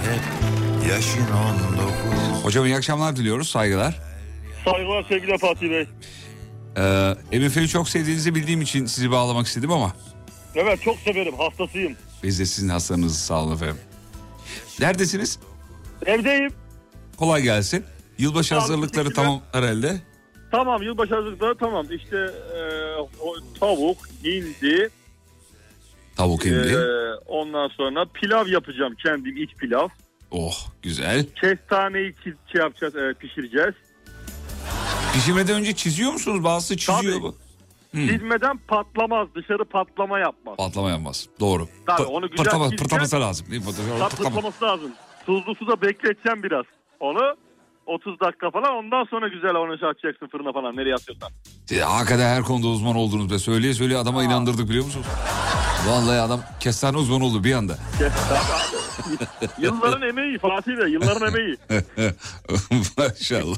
yaşın on dokuz Hocam iyi akşamlar diliyoruz. Saygılar. Saygılar sevgili Fatih Bey. Ee, MF'yi çok sevdiğinizi bildiğim için sizi bağlamak istedim ama Evet çok severim hastasıyım. biz de sizin hastanızı sağ olun efendim. Neredesiniz? Evdeyim. Kolay gelsin. Yılbaşı Tamam, hazırlıkları teşekkürler. tamam herhalde. Tamam yılbaşı hazırlıkları tamam. İşte e, o, tavuk, hindi, Tavuk e, indi. ondan sonra pilav yapacağım kendim iç pilav. Oh güzel. Kestaneyi çiz, şey yapacağız, e, pişireceğiz. Pişirmeden önce çiziyor musunuz? Bazısı çiziyor Tabii. bu. Çizmeden patlamaz, dışarı patlama yapmaz. Patlama yapmaz. Doğru. Tabii, onu güzel pırtlama- pırtlaması lazım. değil mi? Pırtlama- Tam pırtlama. patlaması lazım. Tuzlu suda bekleteceğim biraz. Onu 30 dakika falan ondan sonra güzel onu şey atacaksın fırına falan nereye atıyorsan. Siz hakikaten her konuda uzman oldunuz be. Söyleye söyleye adama inandırdık biliyor musunuz? Vallahi adam kestane uzmanı oldu bir anda. Yılların emeği Fatih Bey yılların emeği. [laughs] Maşallah.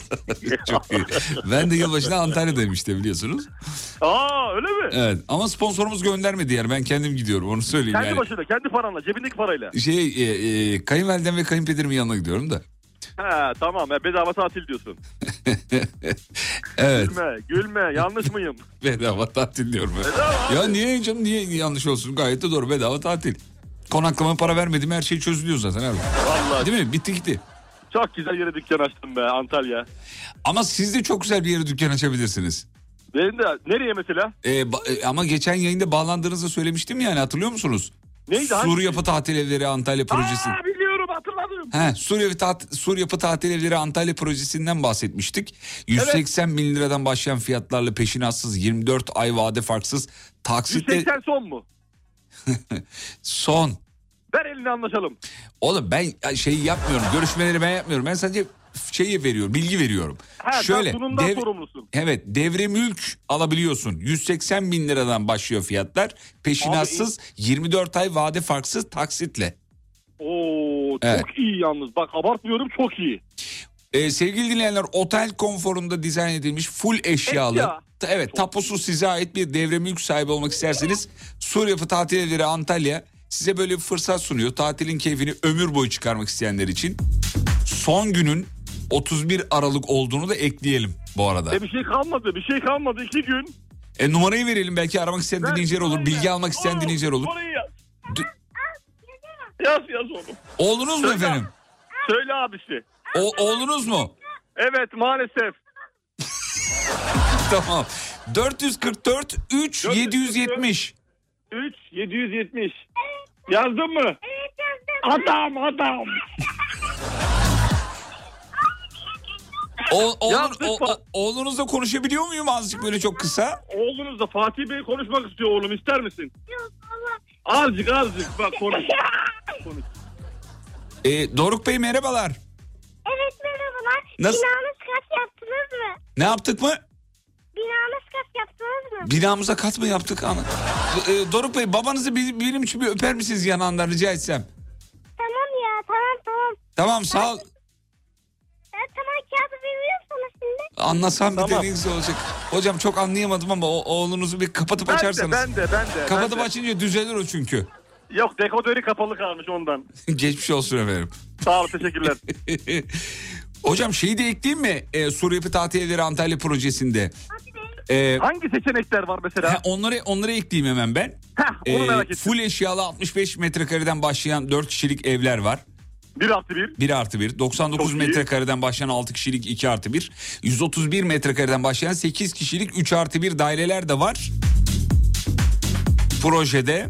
[laughs] Çok iyi. Ben de yılbaşında Antalya'dayım işte biliyorsunuz. Aa öyle mi? Evet ama sponsorumuz göndermedi yani ben kendim gidiyorum onu söyleyeyim Kendi yani. başına kendi paranla cebindeki parayla. Şey e, e, kayınvalidem ve kayınpederimin yanına gidiyorum da. He tamam ya bedava tatil diyorsun. [laughs] Evet Gülme gülme yanlış mıyım? [laughs] bedava tatil diyorum. ben. Bedava Ya niye canım niye yanlış olsun gayet de doğru bedava tatil. Konaklama para vermedim her şey çözülüyor zaten abi. Vallahi Değil mi? Bitti gitti. çok güzel yere dükkan açtım be Antalya. Ama siz de çok güzel bir yere dükkan açabilirsiniz. Benim de nereye mesela? Ee, ba- e, ama geçen yayında bağlandığınızı söylemiştim yani hatırlıyor musunuz? Neydi, Sur? Yapı Tatil Evleri Antalya Projesi. Aa. He, Sur, Yapı Tat- Sur Yapı Tatil Evleri Antalya Projesi'nden bahsetmiştik. 180 bin liradan başlayan fiyatlarla peşinatsız 24 ay vade farksız taksitle 180 son mu? [laughs] son. Ver elini anlaşalım. Oğlum ben şey yapmıyorum görüşmeleri ben yapmıyorum ben sadece şeyi veriyorum bilgi veriyorum. Ha, Şöyle dev- sorumlusun. Evet devre mülk alabiliyorsun. 180 bin liradan başlıyor fiyatlar. Peşinatsız 24 ay vade farksız taksitle. Oo çok Evet. iyi yalnız. Bak abartmıyorum çok iyi. Ee, sevgili dinleyenler otel konforunda dizayn edilmiş full eşyalı. Eşya. Evet tapusu size ait bir devre mülk sahibi olmak isterseniz Sur Yapı Tatil Evleri Antalya size böyle bir fırsat sunuyor. Tatilin keyfini ömür boyu çıkarmak isteyenler için. Son günün 31 Aralık olduğunu da ekleyelim bu arada. E bir şey kalmadı bir şey kalmadı iki gün. E, numarayı verelim belki aramak isteyen Ver, dinleyiciler olur. Bilgi almak isteyen dinleyiciler olur. D- Yaz yaz oğlum. Oğlunuz mu Söyle. efendim? Söyle abisi. O, oğlunuz mu? Evet maalesef. [laughs] tamam. 444 3 770. 3 770. Yazdın mı? Evet yazdım. Adam adam. O, oğlun, o- oğlunuzla konuşabiliyor muyum azıcık böyle çok kısa? Oğlunuz da Fatih Bey konuşmak istiyor oğlum ister misin? Azıcık azıcık bak konuş. [laughs] konuş. Ee, Doruk Bey merhabalar. Evet merhabalar. Nasıl- Binamız kat yaptınız mı? Ne yaptık mı? Binamız kat yaptınız mı? Binamıza kat mı yaptık? Ana? Ee, Doruk Bey babanızı bir- benim için bir öper misiniz yanağından rica etsem? Tamam ya tamam tamam. Tamam sağ ol. Ben tamam kağıdı veriyorsunuz şimdi. Anlasam bir de Tamam. ne güzel olacak. Hocam çok anlayamadım ama o, oğlunuzu bir kapatıp Ben de açarsanız. ben de ben de. Kapatıp ben de. açınca düzelir o çünkü. Yok dekodörü kapalı kalmış ondan. [laughs] Geçmiş olsun efendim. Sağ ol teşekkürler. [laughs] Hocam şeyi de ekleyeyim mi? Ee, Sur Yapı Tatilleri Antalya projesinde. Ee, Hangi seçenekler var mesela? ha, onları onları ekleyeyim hemen ben. Heh, onu Ee, merak ettim. full eşyalı 65 metrekareden başlayan 4 kişilik evler var. 1 artı 1. 1 artı 1. 99 Çok iyi. metrekareden başlayan 6 kişilik 2 artı 1. 131 metrekareden başlayan 8 kişilik 3 artı 1 daireler de var. Projede.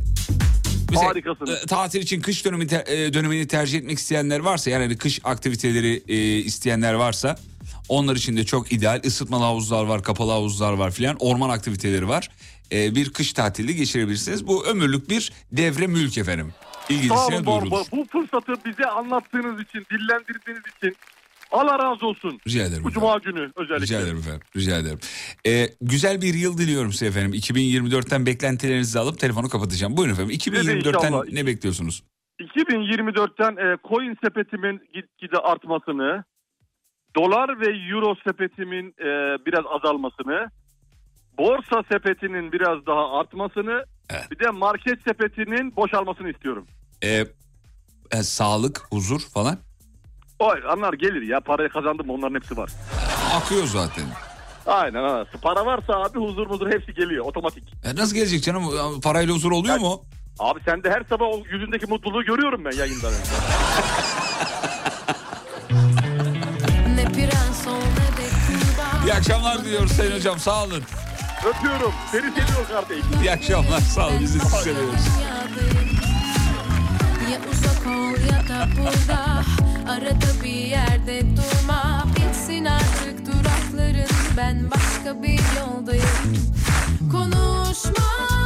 Mesela, Harikasınız. e, tatil için kış dönemi te- e, dönemini tercih etmek isteyenler varsa yani hani kış aktiviteleri e, isteyenler varsa onlar için de çok ideal. Isıtmalı havuzlar var, kapalı havuzlar var filan. Orman aktiviteleri var. E, bir kış tatili geçirebilirsiniz. Bu ömürlük bir devre mülk efendim. Bu, duyurulur. bu, fırsatı bize anlattığınız için, dillendirdiğiniz için Allah razı olsun. Rica ederim. Bu cuma günü özellikle. Rica ederim efendim. Rica ederim. Ee, güzel bir yıl diliyorum size efendim. 2024'ten beklentilerinizi alıp telefonu kapatacağım. Buyurun efendim. 2024'ten inşallah. ne bekliyorsunuz? 2024'ten e, coin sepetimin gitgide artmasını, dolar ve euro sepetimin e, biraz azalmasını, borsa sepetinin biraz daha artmasını, Evet. bir de market sepetinin boşalmasını istiyorum. Ee, e, sağlık, huzur falan O anlar gelir ya parayı kazandım onların hepsi var. akıyor zaten. Aynen ha. Para varsa abi huzur muzur hepsi geliyor otomatik. E, nasıl gelecek canım? Parayla huzur oluyor mu? Abi sen de her sabah o yüzündeki mutluluğu görüyorum ben [laughs] kurban İyi akşamlar diliyoruz Sayın Hocam. Sağ olun. Öpüyorum. Seni seviyorum kardeşim. İyi akşamlar. Sağ olun. Biz de sizi seviyoruz. Ya uzak ol ya da burada? Arada bir yerde durma. Bitsin artık durakların. Ben başka bir yoldayım. Konuşma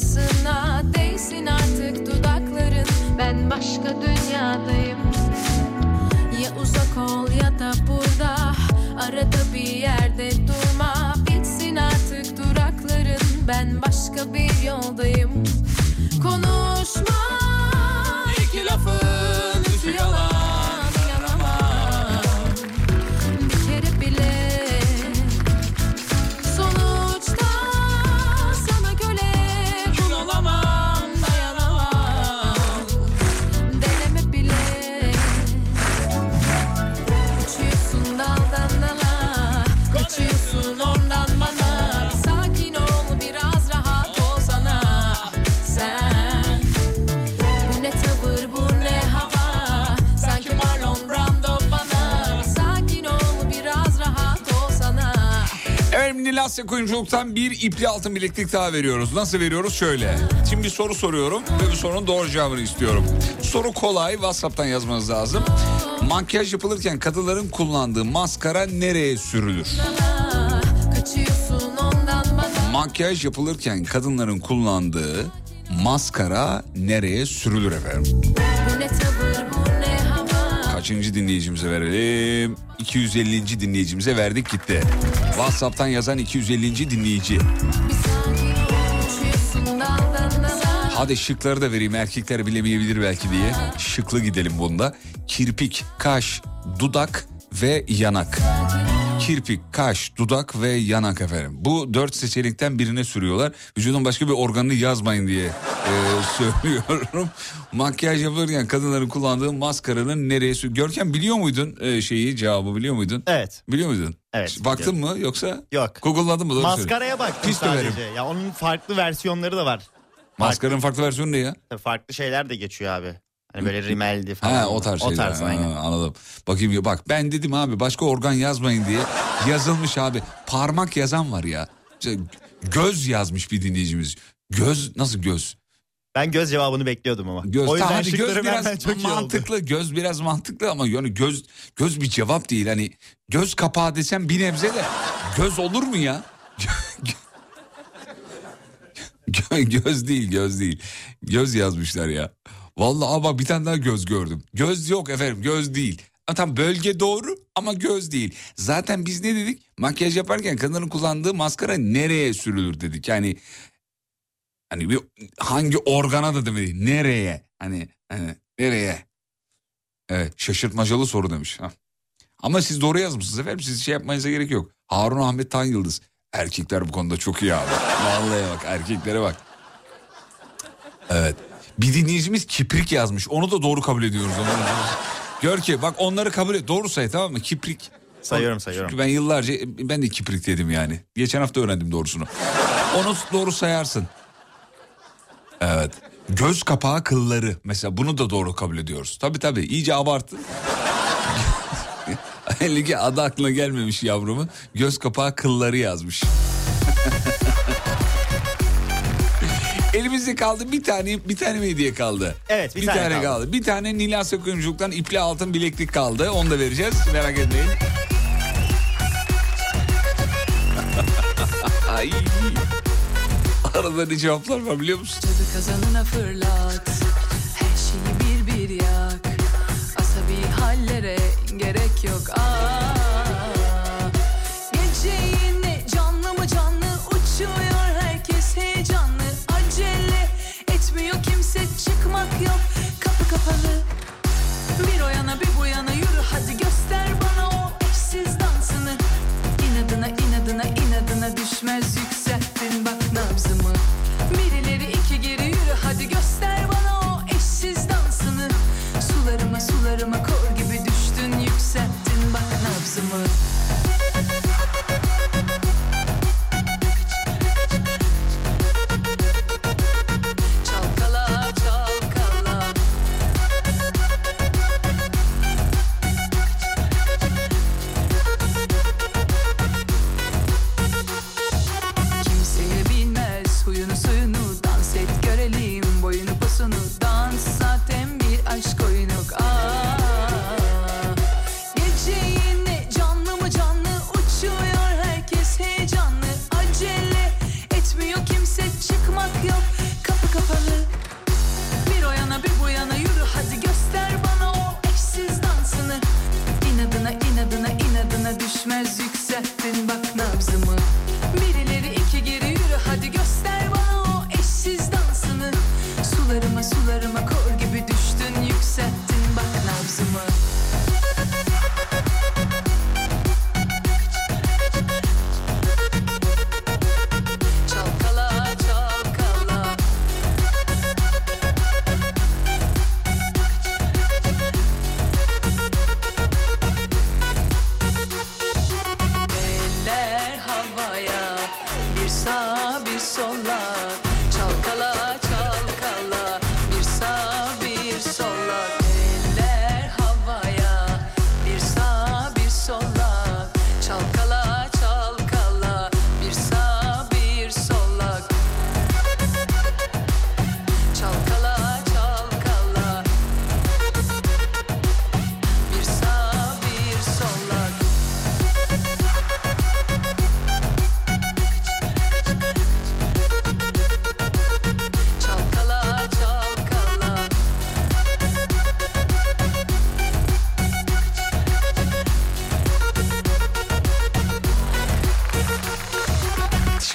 başkasına Değsin artık dudakların. Ben başka dünyadayım. Ya uzak ol ya da burada Arada bir yerde durma. Bitsin artık durakların. Ben başka bir yoldayım. Konuşma Efendim Nilasya Kuyumculuk'tan bir ipli altın bileklik daha veriyoruz. Nasıl veriyoruz? Şöyle. Şimdi bir soru soruyorum ve bu sorunun doğru cevabını istiyorum. Soru kolay. WhatsApp'tan yazmanız lazım. Makyaj yapılırken kadınların kullandığı maskara nereye sürülür? Makyaj yapılırken kadınların kullandığı maskara nereye sürülür efendim? Bu ne Kaçıncı dinleyicimize verelim? 250. dinleyicimize verdik gitti. WhatsApp'tan yazan 250. dinleyici. Hadi şıkları da vereyim erkekler bilemeyebilir belki diye. Şıklı gidelim bunda. Kirpik, kaş, dudak ve yanak. Kirpik, kaş, dudak ve yanak efendim. Bu dört seçenekten birine sürüyorlar. Vücudun başka bir organını yazmayın diye e, [laughs] söylüyorum. Makyaj yapılırken kadınların kullandığı maskaranın nereye sür... Görkem biliyor muydun e, şeyi cevabı biliyor muydun? Evet. Biliyor muydun? Evet, Baktın mı yoksa? Yok. Google'ladın mı? Doğru. Maskaraya baktım Pis döverim. sadece. Ya onun farklı versiyonları da var. Maskaranın farklı versiyonu ne ya? Tabii Farklı şeyler de geçiyor abi. Hani böyle rimeldi falan. Ha o tarz şeyler. O tarz Ha, aynen. anladım. Bakayım ya bak ben dedim abi başka organ yazmayın diye yazılmış abi. Parmak yazan var ya. İşte Göz yazmış bir dinleyicimiz. Göz nasıl göz? Ben göz cevabını bekliyordum ama. Göz o yüzden tamam, hadi göz biraz çok mantıklı. Göz biraz mantıklı ama yani göz göz bir cevap değil. Hani göz kapağı desem bir nebze de göz olur mu ya? [laughs] Gö- göz değil göz değil. Göz yazmışlar ya. Vallahi bak bir tane daha göz gördüm. Göz yok efendim göz değil. Tam bölge doğru ama göz değil. Zaten biz ne dedik? Makyaj yaparken kadınların kullandığı maskara nereye sürülür dedik. Yani hani bir hangi organa da demedik. Nereye? Hani, hani nereye? Evet şaşırtmacalı soru demiş. Ha. Ama siz doğru yazmışsınız efendim. Siz şey yapmanıza gerek yok. Harun Ahmet Tan Yıldız. Erkekler bu konuda çok iyi abi. Vallahi bak erkeklere bak. Evet. Bir dinleyicimiz kiprik yazmış. Onu da doğru kabul ediyoruz. Gör ki bak onları kabul et. Doğru say tamam mı? Kiprik. Sayıyorum, sayıyorum. Çünkü ben yıllarca ben de kiprik dedim yani. Geçen hafta öğrendim doğrusunu. Onu doğru sayarsın. Evet. Göz kapağı kılları. Mesela bunu da doğru kabul ediyoruz. Tabii tabii iyice abarttın. [laughs] Belli ki adı aklına gelmemiş yavrumun. Göz kapağı kılları yazmış. Elimizde kaldı bir tane bir tane mi hediye kaldı? Evet, bir bir tane tane, kaldı. kaldı. Bir tane Nilas Kuyumculuk'tan ipli altın bileklik kaldı. Onu da vereceğiz. Merak etmeyin. [laughs] Ay. Arada ne cevaplar var biliyor musun? Tadı kazanına fırlat Her şeyi bir bir yak Asabi hallere gerek yok Aa, mehr sieht.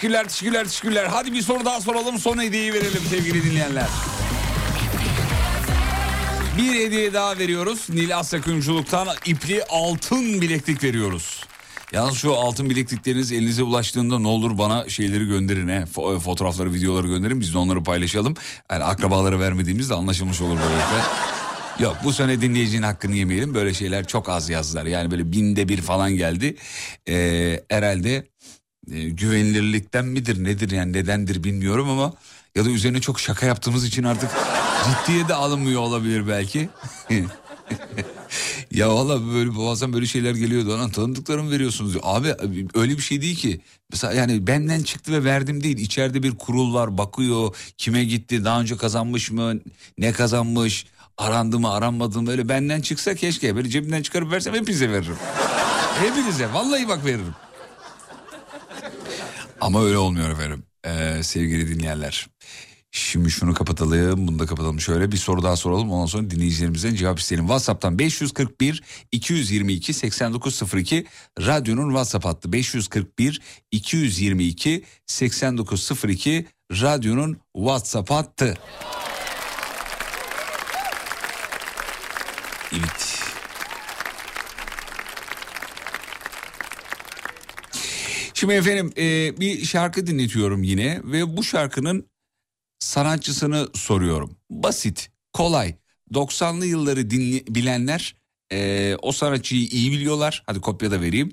Teşekkürler, teşekkürler, teşekkürler. Hadi bir soru daha soralım, son hediyeyi verelim sevgili dinleyenler. Bir hediye daha veriyoruz. Nil Asya Kuyumculuk'tan ipli altın bileklik veriyoruz. Yalnız şu altın bileklikleriniz elinize ulaştığında ne olur bana şeyleri gönderin. He. Fo- Fotoğrafları, videoları gönderin. Biz de onları paylaşalım. Yani akrabalara vermediğimiz anlaşılmış olur böylelikle. Yok bu sene dinleyicinin hakkını yemeyelim. Böyle şeyler çok az yazdılar. Yani böyle binde bir falan geldi. Ee, herhalde e, güvenilirlikten midir nedir yani nedendir bilmiyorum ama ya da üzerine çok şaka yaptığımız için artık ciddiye de alınmıyor olabilir belki. [laughs] ya valla böyle bazen böyle şeyler geliyordu. Lan tanıdıklarımı veriyorsunuz diyor. Abi öyle bir şey değil ki. Mesela yani benden çıktı ve verdim değil. İçeride bir kurul var bakıyor. Kime gitti daha önce kazanmış mı ne kazanmış arandı mı aranmadı mı öyle benden çıksa keşke. Böyle cebimden çıkarıp versem hepinize veririm. [laughs] Hepinize vallahi bak veririm. Ama öyle olmuyor efendim ee, sevgili dinleyenler. Şimdi şunu kapatalım bunu da kapatalım şöyle bir soru daha soralım ondan sonra dinleyicilerimizden cevap isteyelim. Whatsapp'tan 541 222 8902 radyonun WhatsApp hattı 541 222 8902 radyonun WhatsApp hattı. Şimdi efendim e, bir şarkı dinletiyorum yine ve bu şarkının sanatçısını soruyorum. Basit, kolay. 90'lı yılları dinle, bilenler e, o sanatçıyı iyi biliyorlar. Hadi kopya da vereyim.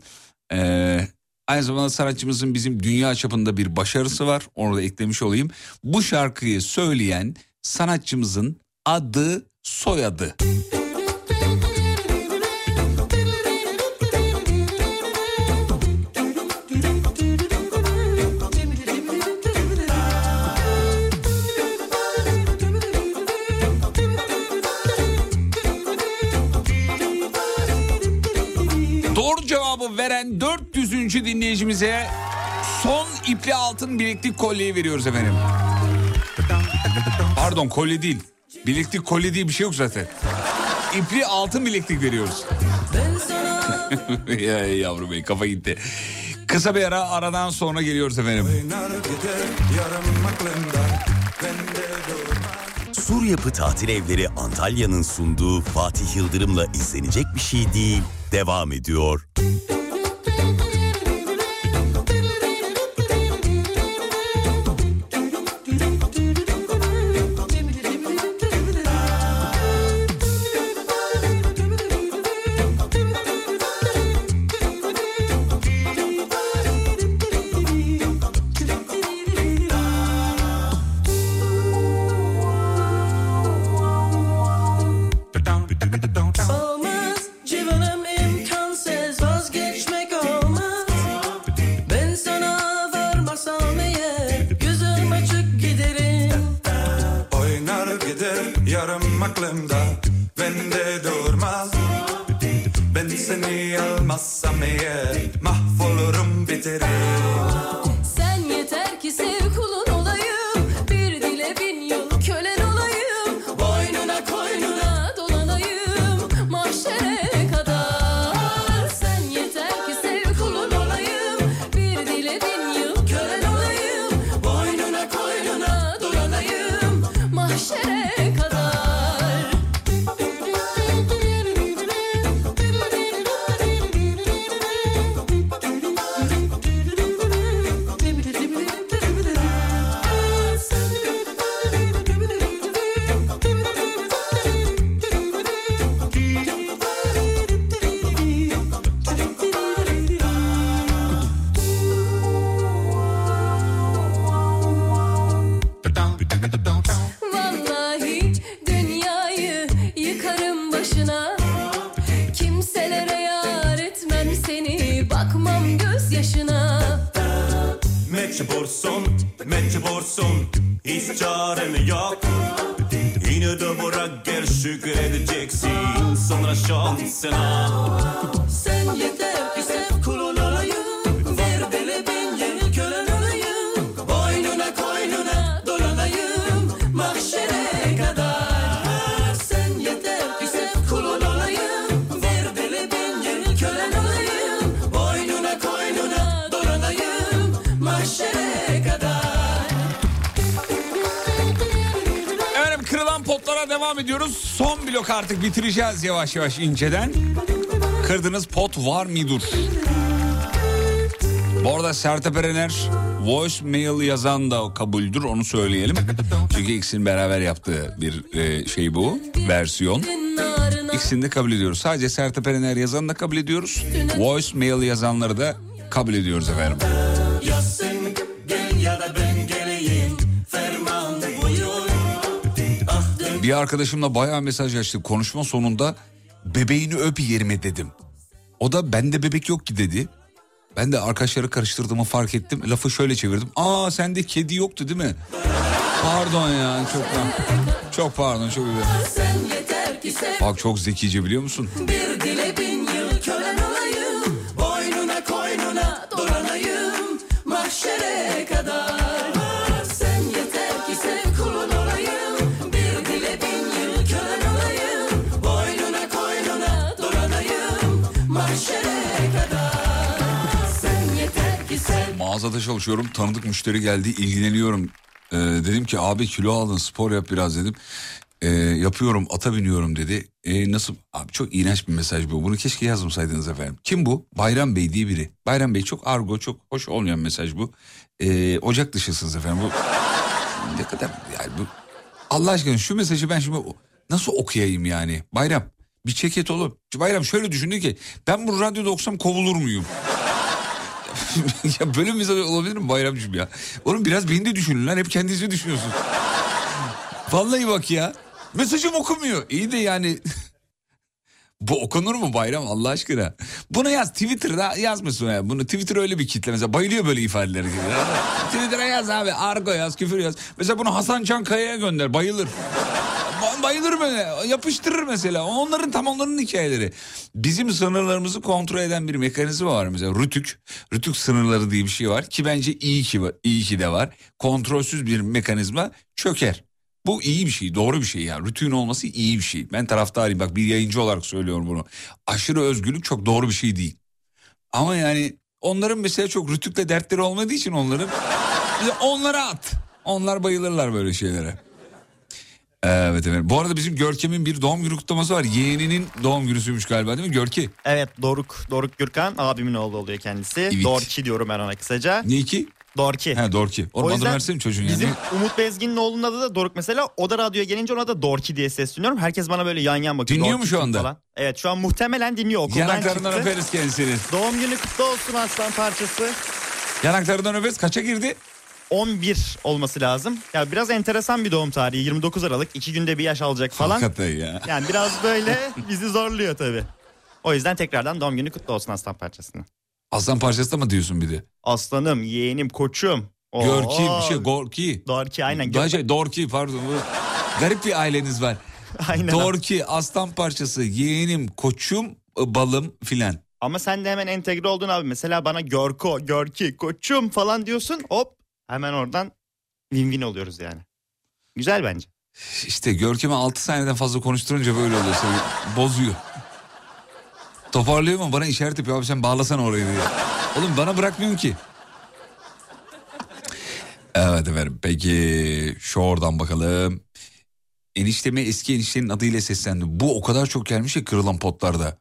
E, aynı zamanda sanatçımızın bizim dünya çapında bir başarısı var. Onu da eklemiş olayım. Bu şarkıyı söyleyen sanatçımızın adı soyadı. Doğru veren 400. dinleyicimize son ipli altın bileklik kolyeyi veriyoruz efendim. Pardon kolye değil. Bileklik kolye diye bir şey yok zaten. İpli altın bileklik veriyoruz. [laughs] ya yavrum bey kafa gitti. Kısa bir ara aradan sonra geliyoruz efendim. Sur Yapı Tatil Evleri Antalya'nın sunduğu Fatih Yıldırım'la izlenecek bir şey değil. Devam ediyor. Olmaz devam ediyoruz. Son blok artık bitireceğiz yavaş yavaş inceden. Kırdığınız pot var mıdır? Bu arada Sertab Erener voicemail yazan da kabuldür onu söyleyelim. Çünkü ikisinin beraber yaptığı bir e, şey bu versiyon. İkisini de kabul ediyoruz. Sadece Sertab Erener yazanı da kabul ediyoruz. Voicemail yazanları da kabul ediyoruz efendim. Bir arkadaşımla bayağı mesaj açtık. Konuşma sonunda bebeğini öp yerime dedim. O da bende bebek yok ki dedi. Ben de arkadaşları karıştırdığımı fark ettim. Lafı şöyle çevirdim. Aa sende kedi yoktu değil mi? Pardon ya çok çok pardon çok özür Bak çok zekice biliyor musun? Bir Mağazada çalışıyorum tanıdık müşteri geldi ilgileniyorum. Ee, dedim ki abi kilo aldın spor yap biraz dedim. Ee, yapıyorum ata biniyorum dedi. Ee, nasıl? Abi çok iğrenç bir mesaj bu. Bunu keşke yazmasaydınız efendim. Kim bu? Bayram Bey diye biri. Bayram Bey çok argo çok hoş olmayan mesaj bu. Ee, ocak dışısınız efendim. Bu [laughs] ne kadar yani bu Allah aşkına şu mesajı ben şimdi nasıl okuyayım yani? Bayram bir ceket olur. Bayram şöyle düşündü ki ben bu radyoda okusam kovulur muyum? [laughs] ya böyle mesaj olabilir mi Bayramcığım ya? Oğlum biraz beni de düşünün lan hep kendinizi düşünüyorsun. [laughs] Vallahi bak ya. Mesajım okumuyor. İyi de yani [laughs] bu okunur mu bayram Allah aşkına? Bunu yaz Twitter'da yazmasın ya. Bunu Twitter öyle bir kitle mesela bayılıyor böyle ifadeleri gibi. Twitter'a yaz abi argo yaz küfür yaz. Mesela bunu Hasan Can Kaya'ya gönder bayılır. Ba- Bayılır böyle yapıştırır mesela onların tam onların hikayeleri. Bizim sınırlarımızı kontrol eden bir mekanizma var mesela rütük. Rütük sınırları diye bir şey var ki bence iyi ki iyi ki de var. Kontrolsüz bir mekanizma çöker. Bu iyi bir şey, doğru bir şey ya. Rütüğün olması iyi bir şey. Ben taraftarıyım. Bak bir yayıncı olarak söylüyorum bunu. Aşırı özgürlük çok doğru bir şey değil. Ama yani onların mesela çok rütükle dertleri olmadığı için onların [laughs] onlara at. Onlar bayılırlar böyle şeylere. Evet evet. Bu arada bizim Görkem'in bir doğum günü kutlaması var. Yeğeninin doğum günüsüymüş galiba değil mi Görki? Evet Doruk, Doruk Gürkan abimin oğlu oluyor kendisi. Evet. Dorki diyorum ben ona kısaca. Ne iki? Dorki. He Dorki. O Oğlum adını yüzden versene çocuğun Bizim yani. Umut Bezgin'in oğlunun adı da Doruk mesela. O da radyoya gelince ona da Dorki diye sesleniyorum. Herkes bana böyle yan yan bakıyor. Dinliyor Dorki mu şu anda? Falan. Evet şu an muhtemelen dinliyor okuldan Yanaklarından çıktı. öperiz kendisini. Doğum günü kutlu olsun aslan parçası. Yanaklarından öperiz. Kaça girdi? 11 olması lazım. Ya biraz enteresan bir doğum tarihi. 29 Aralık. iki günde bir yaş alacak falan. Hakikaten ya. Yani biraz böyle bizi zorluyor tabii. O yüzden tekrardan doğum günü kutlu olsun aslan parçasını. Aslan parçası da mı diyorsun bir de? Aslanım, yeğenim, koçum. Oo. Görki bir şey. Gorki. Dorki aynen. Daha şey, Dorki pardon. Garip bir aileniz var. [laughs] Aynen. Dorki, aslan parçası, yeğenim, koçum, balım filan. Ama sen de hemen entegre oldun abi. Mesela bana Görko, Görki, koçum falan diyorsun. Hop hemen oradan win win oluyoruz yani. Güzel bence. İşte Görkem'i 6 saniyeden fazla konuşturunca böyle oluyor. Seni bozuyor. Toparlıyor mu? Bana işaret yapıyor. Abi sen bağlasana orayı diye. Oğlum bana bırakmıyorsun ki. Evet efendim. Peki şu oradan bakalım. Enişteme eski eniştenin adıyla seslendi. Bu o kadar çok gelmiş ya kırılan potlarda.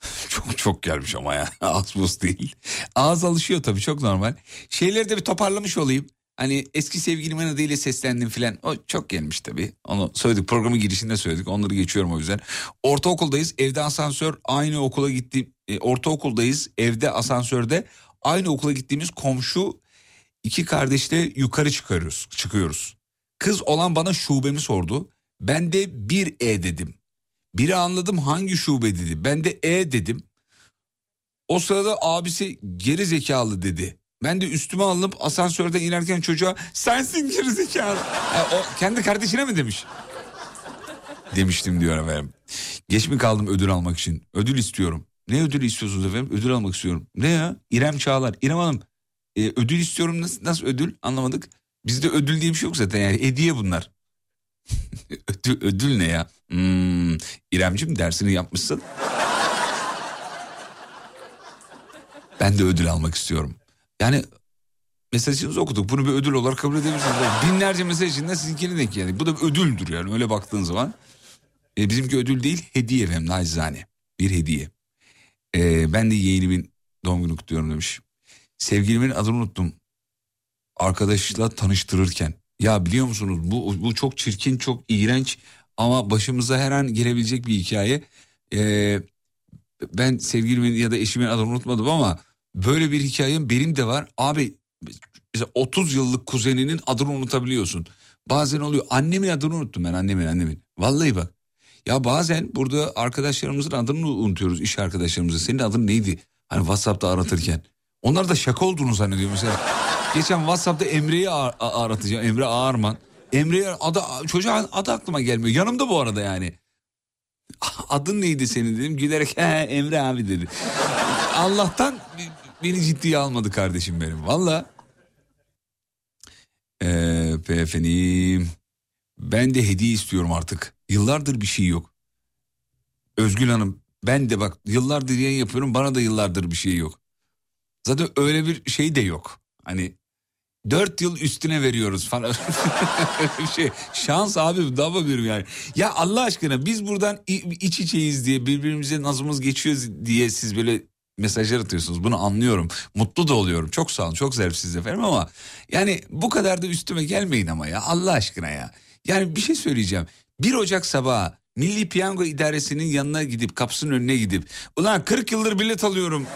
[laughs] çok çok gelmiş ama ya. [laughs] Az buz değil. Ağız alışıyor tabii çok normal. Şeyleri de bir toparlamış olayım. Hani eski sevgilimin adıyla seslendim filan. O çok gelmiş tabii. Onu söyledik programın girişinde söyledik. Onları geçiyorum o yüzden. Ortaokuldayız. Evde asansör aynı okula gitti. E, ortaokuldayız. Evde asansörde aynı okula gittiğimiz komşu iki kardeşle yukarı çıkarıyoruz. Çıkıyoruz. Kız olan bana şubemi sordu. Ben de bir E dedim. Biri anladım hangi şube dedi. Ben de E dedim. O sırada abisi geri zekalı dedi. Ben de üstüme alınıp asansörden inerken çocuğa sensin geri zekalı. Ha, o kendi kardeşine mi demiş? Demiştim diyor efendim. Geç mi kaldım ödül almak için? Ödül istiyorum. Ne ödülü istiyorsunuz efendim? Ödül almak istiyorum. Ne ya? İrem Çağlar. İrem Hanım e, ödül istiyorum nasıl, nasıl ödül anlamadık. Bizde ödül diye bir şey yok zaten yani hediye bunlar. [laughs] ödül, ödül ne ya? Hmm, İremcim dersini yapmışsın. Ben de ödül almak istiyorum. Yani mesajınızı okuduk. Bunu bir ödül olarak kabul edebilirsiniz. Binlerce mesaj içinden sizinkini denk geldik. Bu da bir ödüldür yani öyle baktığın zaman. E, bizimki ödül değil hediye efendim nacizane. Bir hediye. E, ben de yeğenimin doğum günü kutluyorum demiş. Sevgilimin adını unuttum. Arkadaşla tanıştırırken. Ya biliyor musunuz bu, bu çok çirkin çok iğrenç ama başımıza her an gelebilecek bir hikaye. E, ben sevgilimin ya da eşimin adını unutmadım ama böyle bir hikayem benim de var. Abi mesela 30 yıllık kuzeninin adını unutabiliyorsun. Bazen oluyor. Annemin adını unuttum ben annemin annemin. Vallahi bak. Ya bazen burada arkadaşlarımızın adını unutuyoruz iş arkadaşlarımızın. Senin adın neydi? Hani WhatsApp'ta aratırken. Onlar da şaka olduğunu zannediyor mesela. Geçen WhatsApp'ta Emre'yi ar- aratacağım. Emre Ağarman. Emre'ye adı, çocuğa adı aklıma gelmiyor. Yanımda bu arada yani. Adın neydi senin dedim. Gülerek "He, Emre abi dedi. Allah'tan beni ciddiye almadı kardeşim benim. Valla. Ee, efendim. Ben de hediye istiyorum artık. Yıllardır bir şey yok. Özgül Hanım ben de bak yıllardır yayın yapıyorum bana da yıllardır bir şey yok. Zaten öyle bir şey de yok. Hani dört yıl üstüne veriyoruz falan. [laughs] Şey. Şans abi daha bakıyorum yani. Ya Allah aşkına biz buradan iç içeyiz diye birbirimize nazımız geçiyor diye siz böyle mesajlar atıyorsunuz. Bunu anlıyorum. Mutlu da oluyorum. Çok sağ olun. Çok zevksiz efendim ama yani bu kadar da üstüme gelmeyin ama ya Allah aşkına ya. Yani bir şey söyleyeceğim. 1 Ocak sabahı Milli Piyango İdaresi'nin yanına gidip kapısının önüne gidip ulan 40 yıldır bilet alıyorum.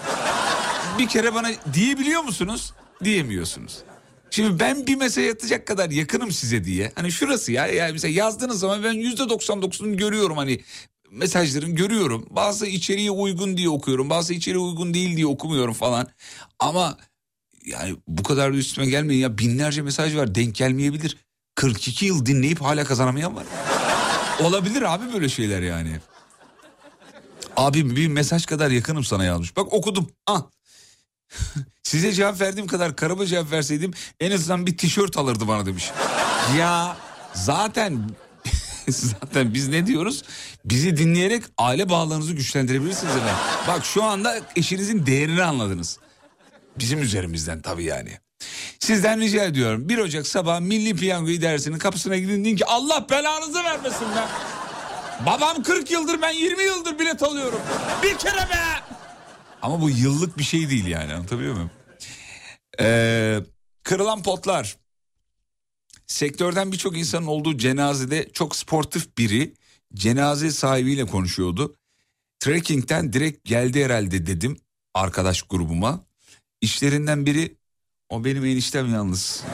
Bir kere bana diyebiliyor musunuz? Diyemiyorsunuz. Şimdi ben bir mesaj atacak kadar yakınım size diye. Hani şurası ya yani mesela yazdığınız zaman ben yüzde 99'unu görüyorum hani mesajların görüyorum. Bazı içeriğe uygun diye okuyorum. Bazı içeriğe uygun değil diye okumuyorum falan. Ama yani bu kadar da üstüme gelmeyin ya binlerce mesaj var denk gelmeyebilir. 42 yıl dinleyip hala kazanamayan var. Olabilir abi böyle şeyler yani. Abi bir mesaj kadar yakınım sana yazmış. Bak okudum. Ah. [laughs] Size cevap verdiğim kadar karıma cevap verseydim en azından bir tişört alırdı bana demiş. ya zaten [laughs] zaten biz ne diyoruz? Bizi dinleyerek aile bağlarınızı güçlendirebilirsiniz efendim. Bak şu anda eşinizin değerini anladınız. Bizim üzerimizden tabii yani. Sizden rica ediyorum 1 Ocak sabah Milli Piyango İdaresi'nin kapısına gidin deyin ki Allah belanızı vermesin be. Babam 40 yıldır ben 20 yıldır bilet alıyorum. Bir kere be. Ama bu yıllık bir şey değil yani anlatabiliyor muyum? Ee, kırılan potlar. Sektörden birçok insanın olduğu cenazede çok sportif biri cenaze sahibiyle konuşuyordu. Trekking'den direkt geldi herhalde dedim arkadaş grubuma. İşlerinden biri o benim eniştem yalnız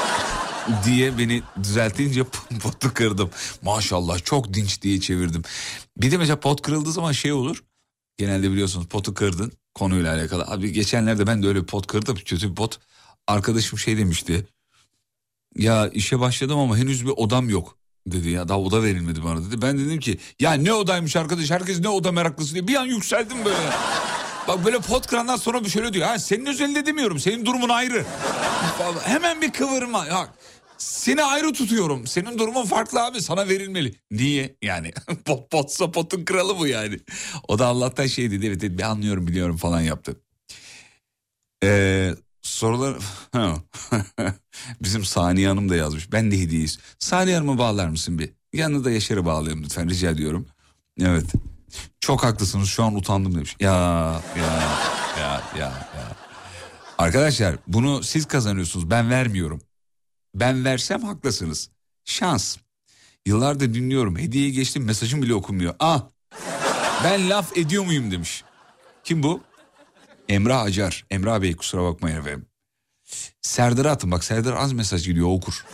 [laughs] diye beni düzeltince [laughs] potu kırdım. Maşallah çok dinç diye çevirdim. Bir de mesela pot kırıldığı zaman şey olur. Genelde biliyorsunuz potu kırdın konuyla alakalı. Abi geçenlerde ben de öyle bir pot kırdım kötü bir pot. Arkadaşım şey demişti. Ya işe başladım ama henüz bir odam yok dedi ya daha oda verilmedi bana dedi. Ben dedim ki ya ne odaymış arkadaş herkes ne oda meraklısı diye bir an yükseldim böyle. Bak böyle pot kırandan sonra bir şöyle diyor. Ha senin özelinde demiyorum. Senin durumun ayrı. Hemen bir kıvırma. Ya seni ayrı tutuyorum. Senin durumun farklı abi. Sana verilmeli. Niye? Yani [laughs] pot potsa potun kralı bu yani. O da Allah'tan şey dedi. Evet, ben anlıyorum biliyorum falan yaptı. Ee, sorular... [laughs] [laughs] Bizim Saniye Hanım da yazmış. Ben de hediyeyiz. Saniye Hanım'ı bağlar mısın bir? Yanına da Yaşar'ı bağlayalım lütfen rica ediyorum. Evet. Çok haklısınız şu an utandım demiş. Ya ya ya ya ya. Arkadaşlar bunu siz kazanıyorsunuz ben vermiyorum. Ben versem haklısınız. Şans. Yıllardır dinliyorum hediye geçtim mesajım bile okunmuyor. Ah ben laf ediyor muyum demiş. Kim bu? Emrah Acar. Emrah Bey kusura bakmayın efendim. Serdar'a atın bak Serdar az mesaj gidiyor okur.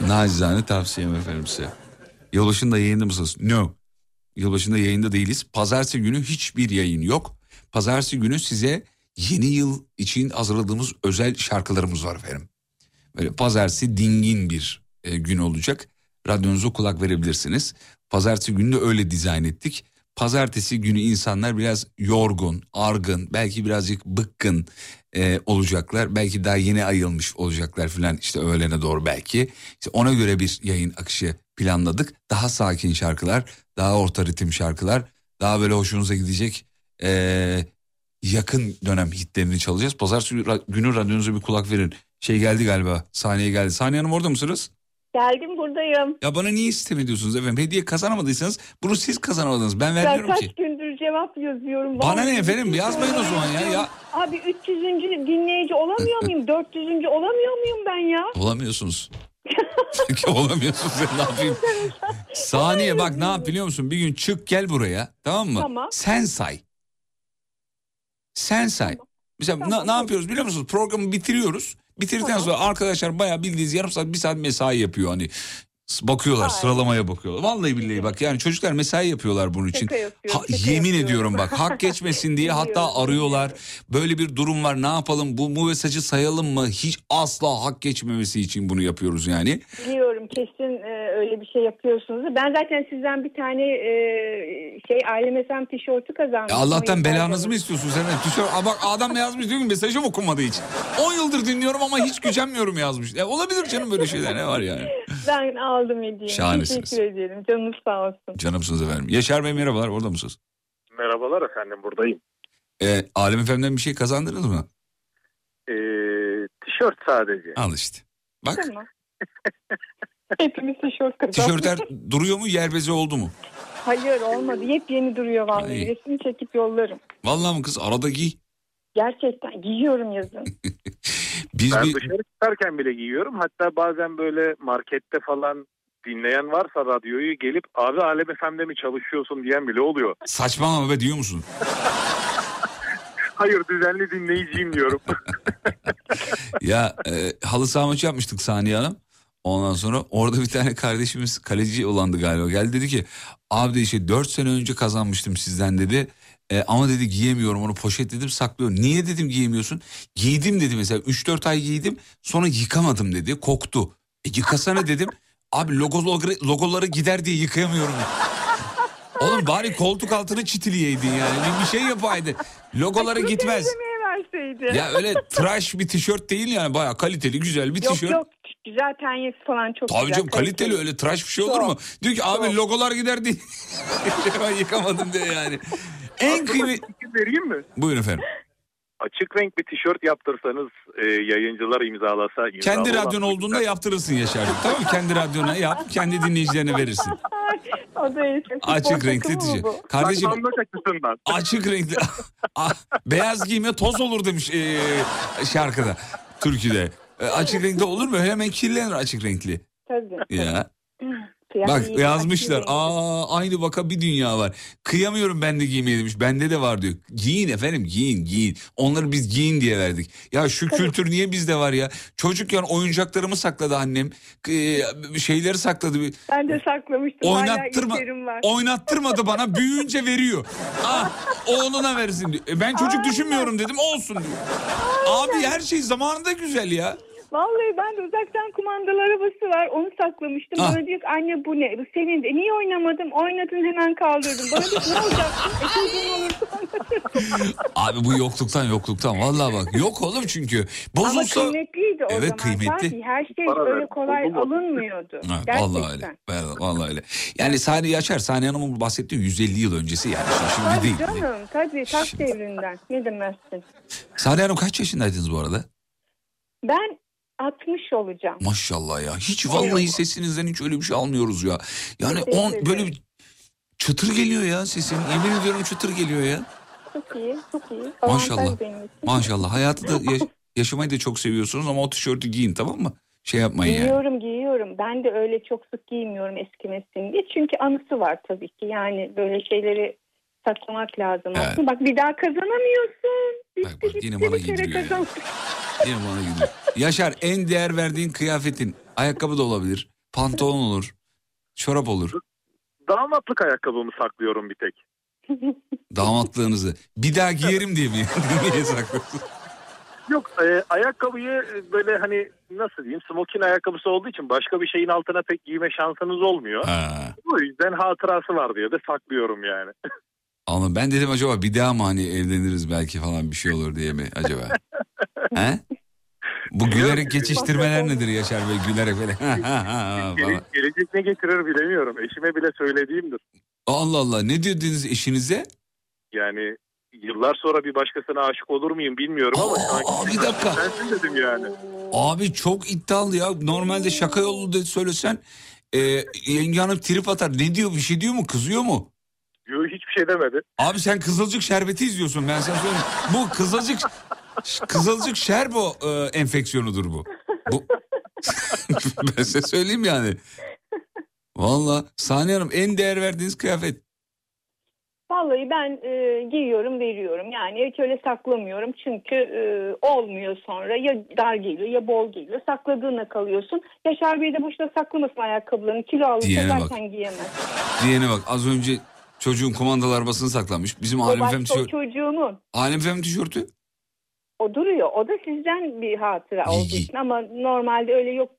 Nacizane tavsiyem efendim size. Yılbaşında yayında mısınız? No. Yılbaşında yayında değiliz. Pazartesi günü hiçbir yayın yok. Pazartesi günü size yeni yıl için hazırladığımız özel şarkılarımız var efendim. Böyle pazartesi dingin bir e, gün olacak. Radyonuza kulak verebilirsiniz. Pazartesi günü de öyle dizayn ettik. Pazartesi günü insanlar biraz yorgun, argın, belki birazcık bıkkın e, olacaklar. Belki daha yeni ayılmış olacaklar filan işte öğlene doğru belki. İşte ona göre bir yayın akışı planladık. Daha sakin şarkılar, daha orta ritim şarkılar, daha böyle hoşunuza gidecek e, yakın dönem hitlerini çalacağız. Pazartesi günü radyonuza bir kulak verin. Şey geldi galiba. Sahneye geldi. Saniye Hanım orada mısınız? Geldim buradayım. Ya bana niye sistem ediyorsunuz efendim? Hediye kazanamadıysanız bunu siz kazanamadınız. Ben Ya vermiyorum kaç ki. gündür cevap yazıyorum. Bana Vallahi ne efendim? Yazmayın o zaman ya. ya. Abi 300. dinleyici olamıyor muyum? 400. olamıyor muyum ben ya? Olamıyorsunuz. [laughs] Çünkü olamıyorsunuz ben ne yapayım? Saniye bak ne yap biliyor musun? Bir gün çık gel buraya tamam mı? Tamam. Sen say. Sen say. Mesela ne, ne yapıyoruz biliyor musunuz? Programı bitiriyoruz. Bitirdikten sonra arkadaşlar bayağı bildiğiniz yarım saat bir saat mesai yapıyor hani. Bakıyorlar sıralamaya bakıyorlar. Vallahi billahi bak yani çocuklar mesai yapıyorlar bunun için. Şaka yapıyorum, Ha- şaka yemin yapıyorum. ediyorum bak hak [laughs] geçmesin diye hatta arıyorlar. Böyle bir durum var ne yapalım bu, bu mesajı sayalım mı? Hiç asla hak geçmemesi için bunu yapıyoruz yani. Biliyorum kesin e, öyle bir şey yapıyorsunuz. Ben zaten sizden bir tane e, şey Aile Mesam tişörtü kazandım. Ya Allah'tan belanızı mı istiyorsun sen? Tişört, Aa bak adam da yazmış diyor ki mesajım okunmadı hiç. 10 yıldır dinliyorum ama hiç gücenmiyorum yazmış. Ya olabilir canım böyle şeyler ne var yani. Ben aldım hediyemi. Şahanesiniz. Teşekkür ederim. Canınız sağ olsun. Canımsınız efendim. Yaşar Bey merhabalar orada mısınız? Merhabalar efendim buradayım. Ee, Alem Efem'den bir şey kazandınız mı? Ee, tişört sadece. Al işte. Bak Tamam. [laughs] Hepimiz tişört kazandık. tişörtler duruyor mu yer bezi oldu mu? Hayır olmadı. Yepyeni duruyor vallahi. Ay. Resmini çekip yollarım. Vallahi mı kız arada giy. Gerçekten giyiyorum yazın. [laughs] Biz ben bir... dışarı çıkarken bile giyiyorum. Hatta bazen böyle markette falan dinleyen varsa radyoyu gelip abi Alem FM'de mi çalışıyorsun diyen bile oluyor. Saçmalama be diyor musun? [laughs] Hayır düzenli dinleyiciyim diyorum. [laughs] Ya e, halı saha maçı yapmıştık Saniye Hanım. Ondan sonra orada bir tane kardeşimiz kaleci olandı galiba. Geldi dedi ki abi dedi işte 4 sene önce kazanmıştım sizden dedi. E, ama dedi giyemiyorum onu poşetledim saklıyorum. Niye dedim giyemiyorsun? Giydim dedi mesela 3-4 ay giydim sonra yıkamadım dedi koktu. E, yıkasana dedim. Abi logoları, logoları gider diye yıkayamıyorum. Oğlum bari koltuk altını çitileyeydin yani. Bir, şey yapaydın. Logoları gitmez. Temizlemeye verseydi. Ya öyle tıraş bir tişört değil yani bayağı kaliteli güzel bir Yok tişört. yok güzel penyesi falan çok Tabii güzel. canım kaliteli öyle tıraş bir şey olur mu? Diyor ki abi logolar gider diye. [laughs] yıkamadım diye yani. En kıymet... Fikir vereyim mi? Buyurun efendim. Açık renk bir tişört yaptırsanız e, yayıncılar imzalasa. imzalı Kendi radyon olduğunda yaptırırsın Yaşar. mı? Kendi radyona yap. Kendi dinleyicilerine verirsin. [laughs] O da iyi. Futbol Açık renkli tişört. Kardeşim açık renkli. Beyaz giyme toz olur demiş ee, şarkıda. Türküde. E, açık renkli olur mu? Hemen kirlenir açık renkli. Tabii. Ya. Siyah Bak yazmışlar. Aa aynı vaka bir dünya var. Kıyamıyorum ben de giymeye demiş. Bende de var diyor. Giyin efendim giyin giyin. Onları biz giyin diye verdik. Ya şu kültür niye bizde var ya? Çocukken oyuncaklarımı sakladı annem. Ee, şeyleri sakladı. Ben de saklamıştım. Oynattırma, oynattırmadı bana büyüyünce veriyor. Ah, oğluna versin diyor. E, ben çocuk düşünmüyorum dedim olsun diyor. Abi her şey zamanında güzel ya. Vallahi ben de uzaktan kumandalı arabası var. Onu saklamıştım. Ah. Bana diyor ki anne bu ne? Bu senin de. Niye oynamadım? Oynadın hemen kaldırdım. Bana diyor ki, ne olacak? [laughs] E çocuğun olursa Abi bu yokluktan yokluktan vallahi bak yok oğlum çünkü. Ama Bozulsa kıymetliydi o Evet, zaman. kıymetli. Her şey Para öyle kolay alınmıyordu. Ha, Gerçekten. vallahi öyle. Vallahi, öyle. Yani Saniye Yaşar, Saniye Hanım'ın bahsettiği 150 yıl öncesi yani. Şimdi Tabii değil. canım. Tabii taş devrinden. Ne demezsin. Saniye Hanım kaç yaşındaydınız bu arada? Ben 60 olacağım. Maşallah ya. Hiç vallahi sesinizden hiç öyle bir şey almıyoruz ya. Yani Teşekkür on böyle bir çıtır geliyor ya sesin. Yemin ediyorum çıtır geliyor ya. Çok iyi. Çok iyi. Maşallah. Avantaj benim için. Maşallah. Hayatı da [laughs] yaş- yaşamayı da çok seviyorsunuz ama o tişörtü giyin tamam mı? Şey yapmayın yani. Giyiyorum giyiyorum. Ben de öyle çok sık giymiyorum eskimesin diye. Çünkü anısı var tabii ki. Yani böyle şeyleri saklamak lazım. Evet. Aslında Bak bir daha kazanamıyorsun. Bitti Bak, bak, bitti yine bana giydiriyor ya. Yine bana gidiyor. Yaşar en değer verdiğin kıyafetin ayakkabı da olabilir. Pantolon olur. Çorap olur. Damatlık ayakkabımı saklıyorum bir tek. [laughs] Damatlığınızı. Bir daha giyerim diye mi? [laughs] Niye saklıyorsun? Yok e, ayakkabıyı böyle hani nasıl diyeyim smokin ayakkabısı olduğu için başka bir şeyin altına pek giyme şansınız olmuyor. Ha. O yüzden hatırası var diye de saklıyorum yani. [laughs] Ama ben dedim acaba bir daha mı hani evleniriz belki falan bir şey olur diye mi acaba? [laughs] He? Bu gülerek geçiştirmeler nedir Yaşar Bey? Gülerek böyle. [laughs] Gele- gelecek ne getirir bilemiyorum. Eşime bile söylediğimdir. Allah Allah ne diyordunuz eşinize? Yani yıllar sonra bir başkasına aşık olur muyum bilmiyorum ama sanki aa, bir dakika. sensin dedim yani. Abi çok iddialı ya. Normalde şaka yolu de söylesen e, yenge hanım trip atar. Ne diyor bir şey diyor mu kızıyor mu? Yo, hiçbir şey demedi. Abi sen Kızılcık şerbeti izliyorsun ben sana söyleyeyim. Bu Kızılcık Kızılcık şerbo e, enfeksiyonudur bu. bu... [laughs] ben size söyleyeyim yani. Valla Saniye Hanım en değer verdiğiniz kıyafet. Vallahi ben e, giyiyorum veriyorum. Yani hiç öyle saklamıyorum. Çünkü e, olmuyor sonra. Ya dar geliyor ya bol geliyor. Sakladığına kalıyorsun. Yaşar Bey de boşuna saklamasın ayakkabılarını. Kilo alırsa Diyene bak. zaten giyemez. Diyene bak az önce çocuğun kumandalı arabasını saklamış. Bizim O Alem Fem, o tişört... çocuğunun. Alem Fem tişörtü. O duruyor. O da sizden bir hatıra Giy, olduğu için. Ama normalde öyle yok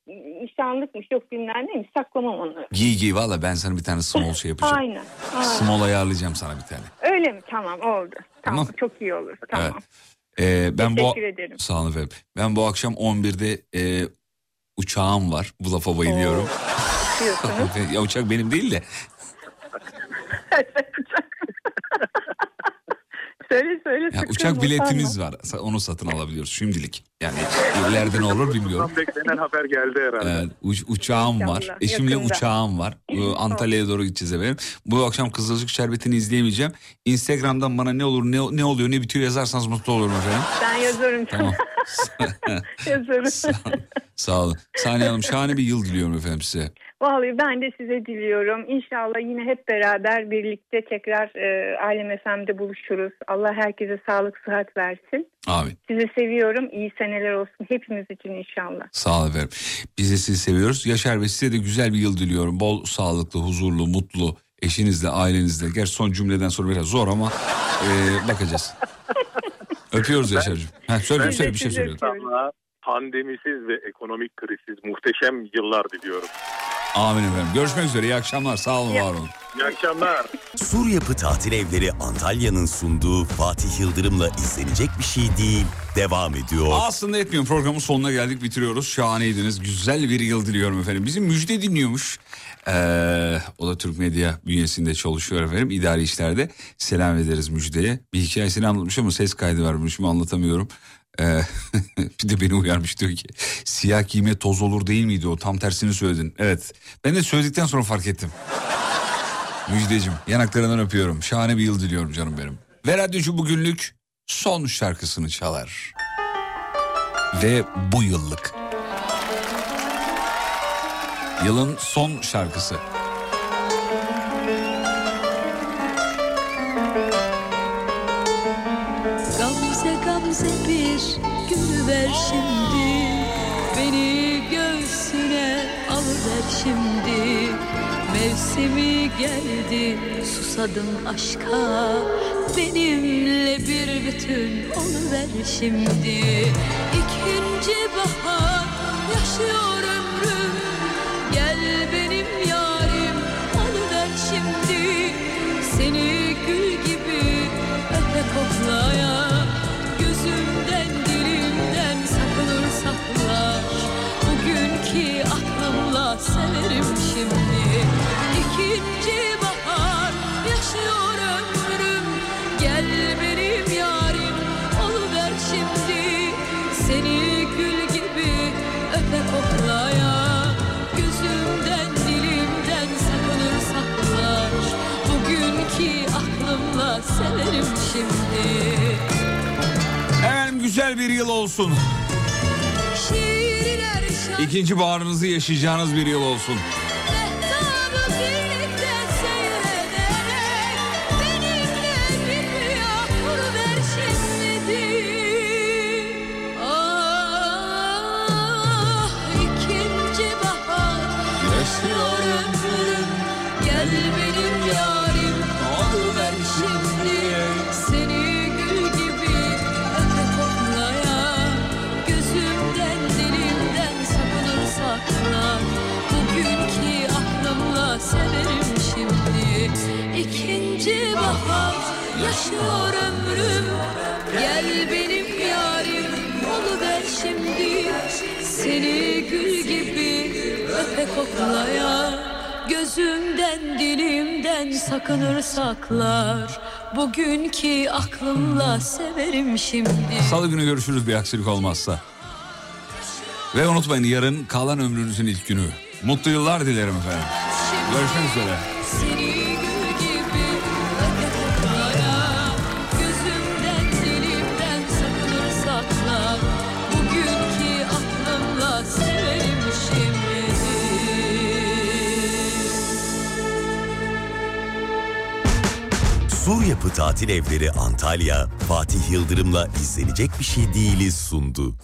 nişanlıkmış yok bilmem neymiş. Saklamam onları. Giy giy valla ben sana bir tane small şey yapacağım. [laughs] Aynen. aynen. Small ayarlayacağım sana bir tane. Öyle mi? Tamam oldu. Tamam. Tamam. Çok iyi olur. Tamam. Evet. Ee, ben bu Teşekkür ederim. Sağ olun efendim. Ben bu akşam 11'de e, uçağım var. Bu lafa bayılıyorum. [laughs] Ya uçak benim değil de. Söyle söyle. Ya uçak biletimiz var. Onu satın alabiliyoruz şimdilik. Yani ileride ne olur bilmiyorum. Beklenen haber geldi herhalde. Evet, uç- uçağım var. Eşimle yakında. uçağım var. Antalya'ya doğru gideceğiz efendim. Bu akşam Kızılcık Şerbeti'ni izleyemeyeceğim. Instagram'dan bana ne olur ne, ne oluyor ne bitiyor yazarsanız mutlu olurum efendim. Ben yazarım. Tamam. [laughs] yazarım. [laughs] Sağ olun. Saniye Hanım şahane bir yıl diliyorum efendim size. Vallahi ben de size diliyorum. İnşallah yine hep beraber birlikte tekrar e, Alem FM'de buluşuruz. Allah herkese sağlık sıhhat versin. Amin. Sizi seviyorum. İyi seneler olsun hepimiz için inşallah. Sağ olun efendim. Biz de sizi seviyoruz. Yaşar Bey size de güzel bir yıl diliyorum. Bol sağlıklı, huzurlu, mutlu eşinizle, ailenizle. Gerçi son cümleden sonra biraz zor ama e, bakacağız. [laughs] Öpüyoruz Yaşar'cığım. Ha, söyle, söyle bir şey. İnşallah pandemisiz ve ekonomik krizsiz muhteşem yıllar diliyorum. Amin efendim. Görüşmek üzere. İyi akşamlar. Sağ olun, var olun. İyi akşamlar. Sur Yapı Tatil Evleri Antalya'nın sunduğu Fatih Yıldırım'la izlenecek bir şey değil. Devam ediyor. Aslında etmiyorum. Programın sonuna geldik. Bitiriyoruz. Şahaneydiniz. Güzel bir yıl diliyorum efendim. Bizim Müjde dinliyormuş. Ee, o da Türk Medya bünyesinde çalışıyor efendim. İdari işlerde. Selam ederiz Müjde'ye. Bir hikayesini anlatmış ama ses kaydı vermiş mi anlatamıyorum. Ee, [laughs] bir de beni uyarmış diyor ki siyah giyme toz olur değil miydi o tam tersini söyledin. Evet ben de söyledikten sonra fark ettim. [laughs] Müjdeciğim yanaklarından öpüyorum. Şahane bir yıl diliyorum canım benim. Ve radyocu bugünlük son şarkısını çalar. Ve bu yıllık. Yılın son şarkısı. Gamze gamze bir gülüver şimdi. Beni göğsüne alıver şimdi. Mevsimi geldi susadım aşka. Benimle bir bütün oluver şimdi. İkinci bahar yaşıyor ömrüm. Gel benim yarim oluver şimdi. Seni gül gibi öpe koklaya şimdi. İkinci bahar yaşıyor ömrüm. Gel benim yarim oluver şimdi. Seni gül gibi öpe koklaya. Gözümden dilimden sakınır saklar Bugünkü aklımla severim şimdi. Efendim güzel bir yıl olsun. İkinci baharınızı yaşayacağınız bir yıl olsun. geçiyor ömrüm Gel benim yarim oluver şimdi Seni gül gibi öpe koklaya Gözümden dilimden sakınır saklar. Bugünkü aklımla severim şimdi. Salı günü görüşürüz bir aksilik olmazsa. Ve unutmayın yarın kalan ömrünüzün ilk günü. Mutlu yıllar dilerim efendim. Görüşmek üzere. Sur Yapı Tatil Evleri Antalya, Fatih Yıldırım'la izlenecek bir şey değiliz sundu.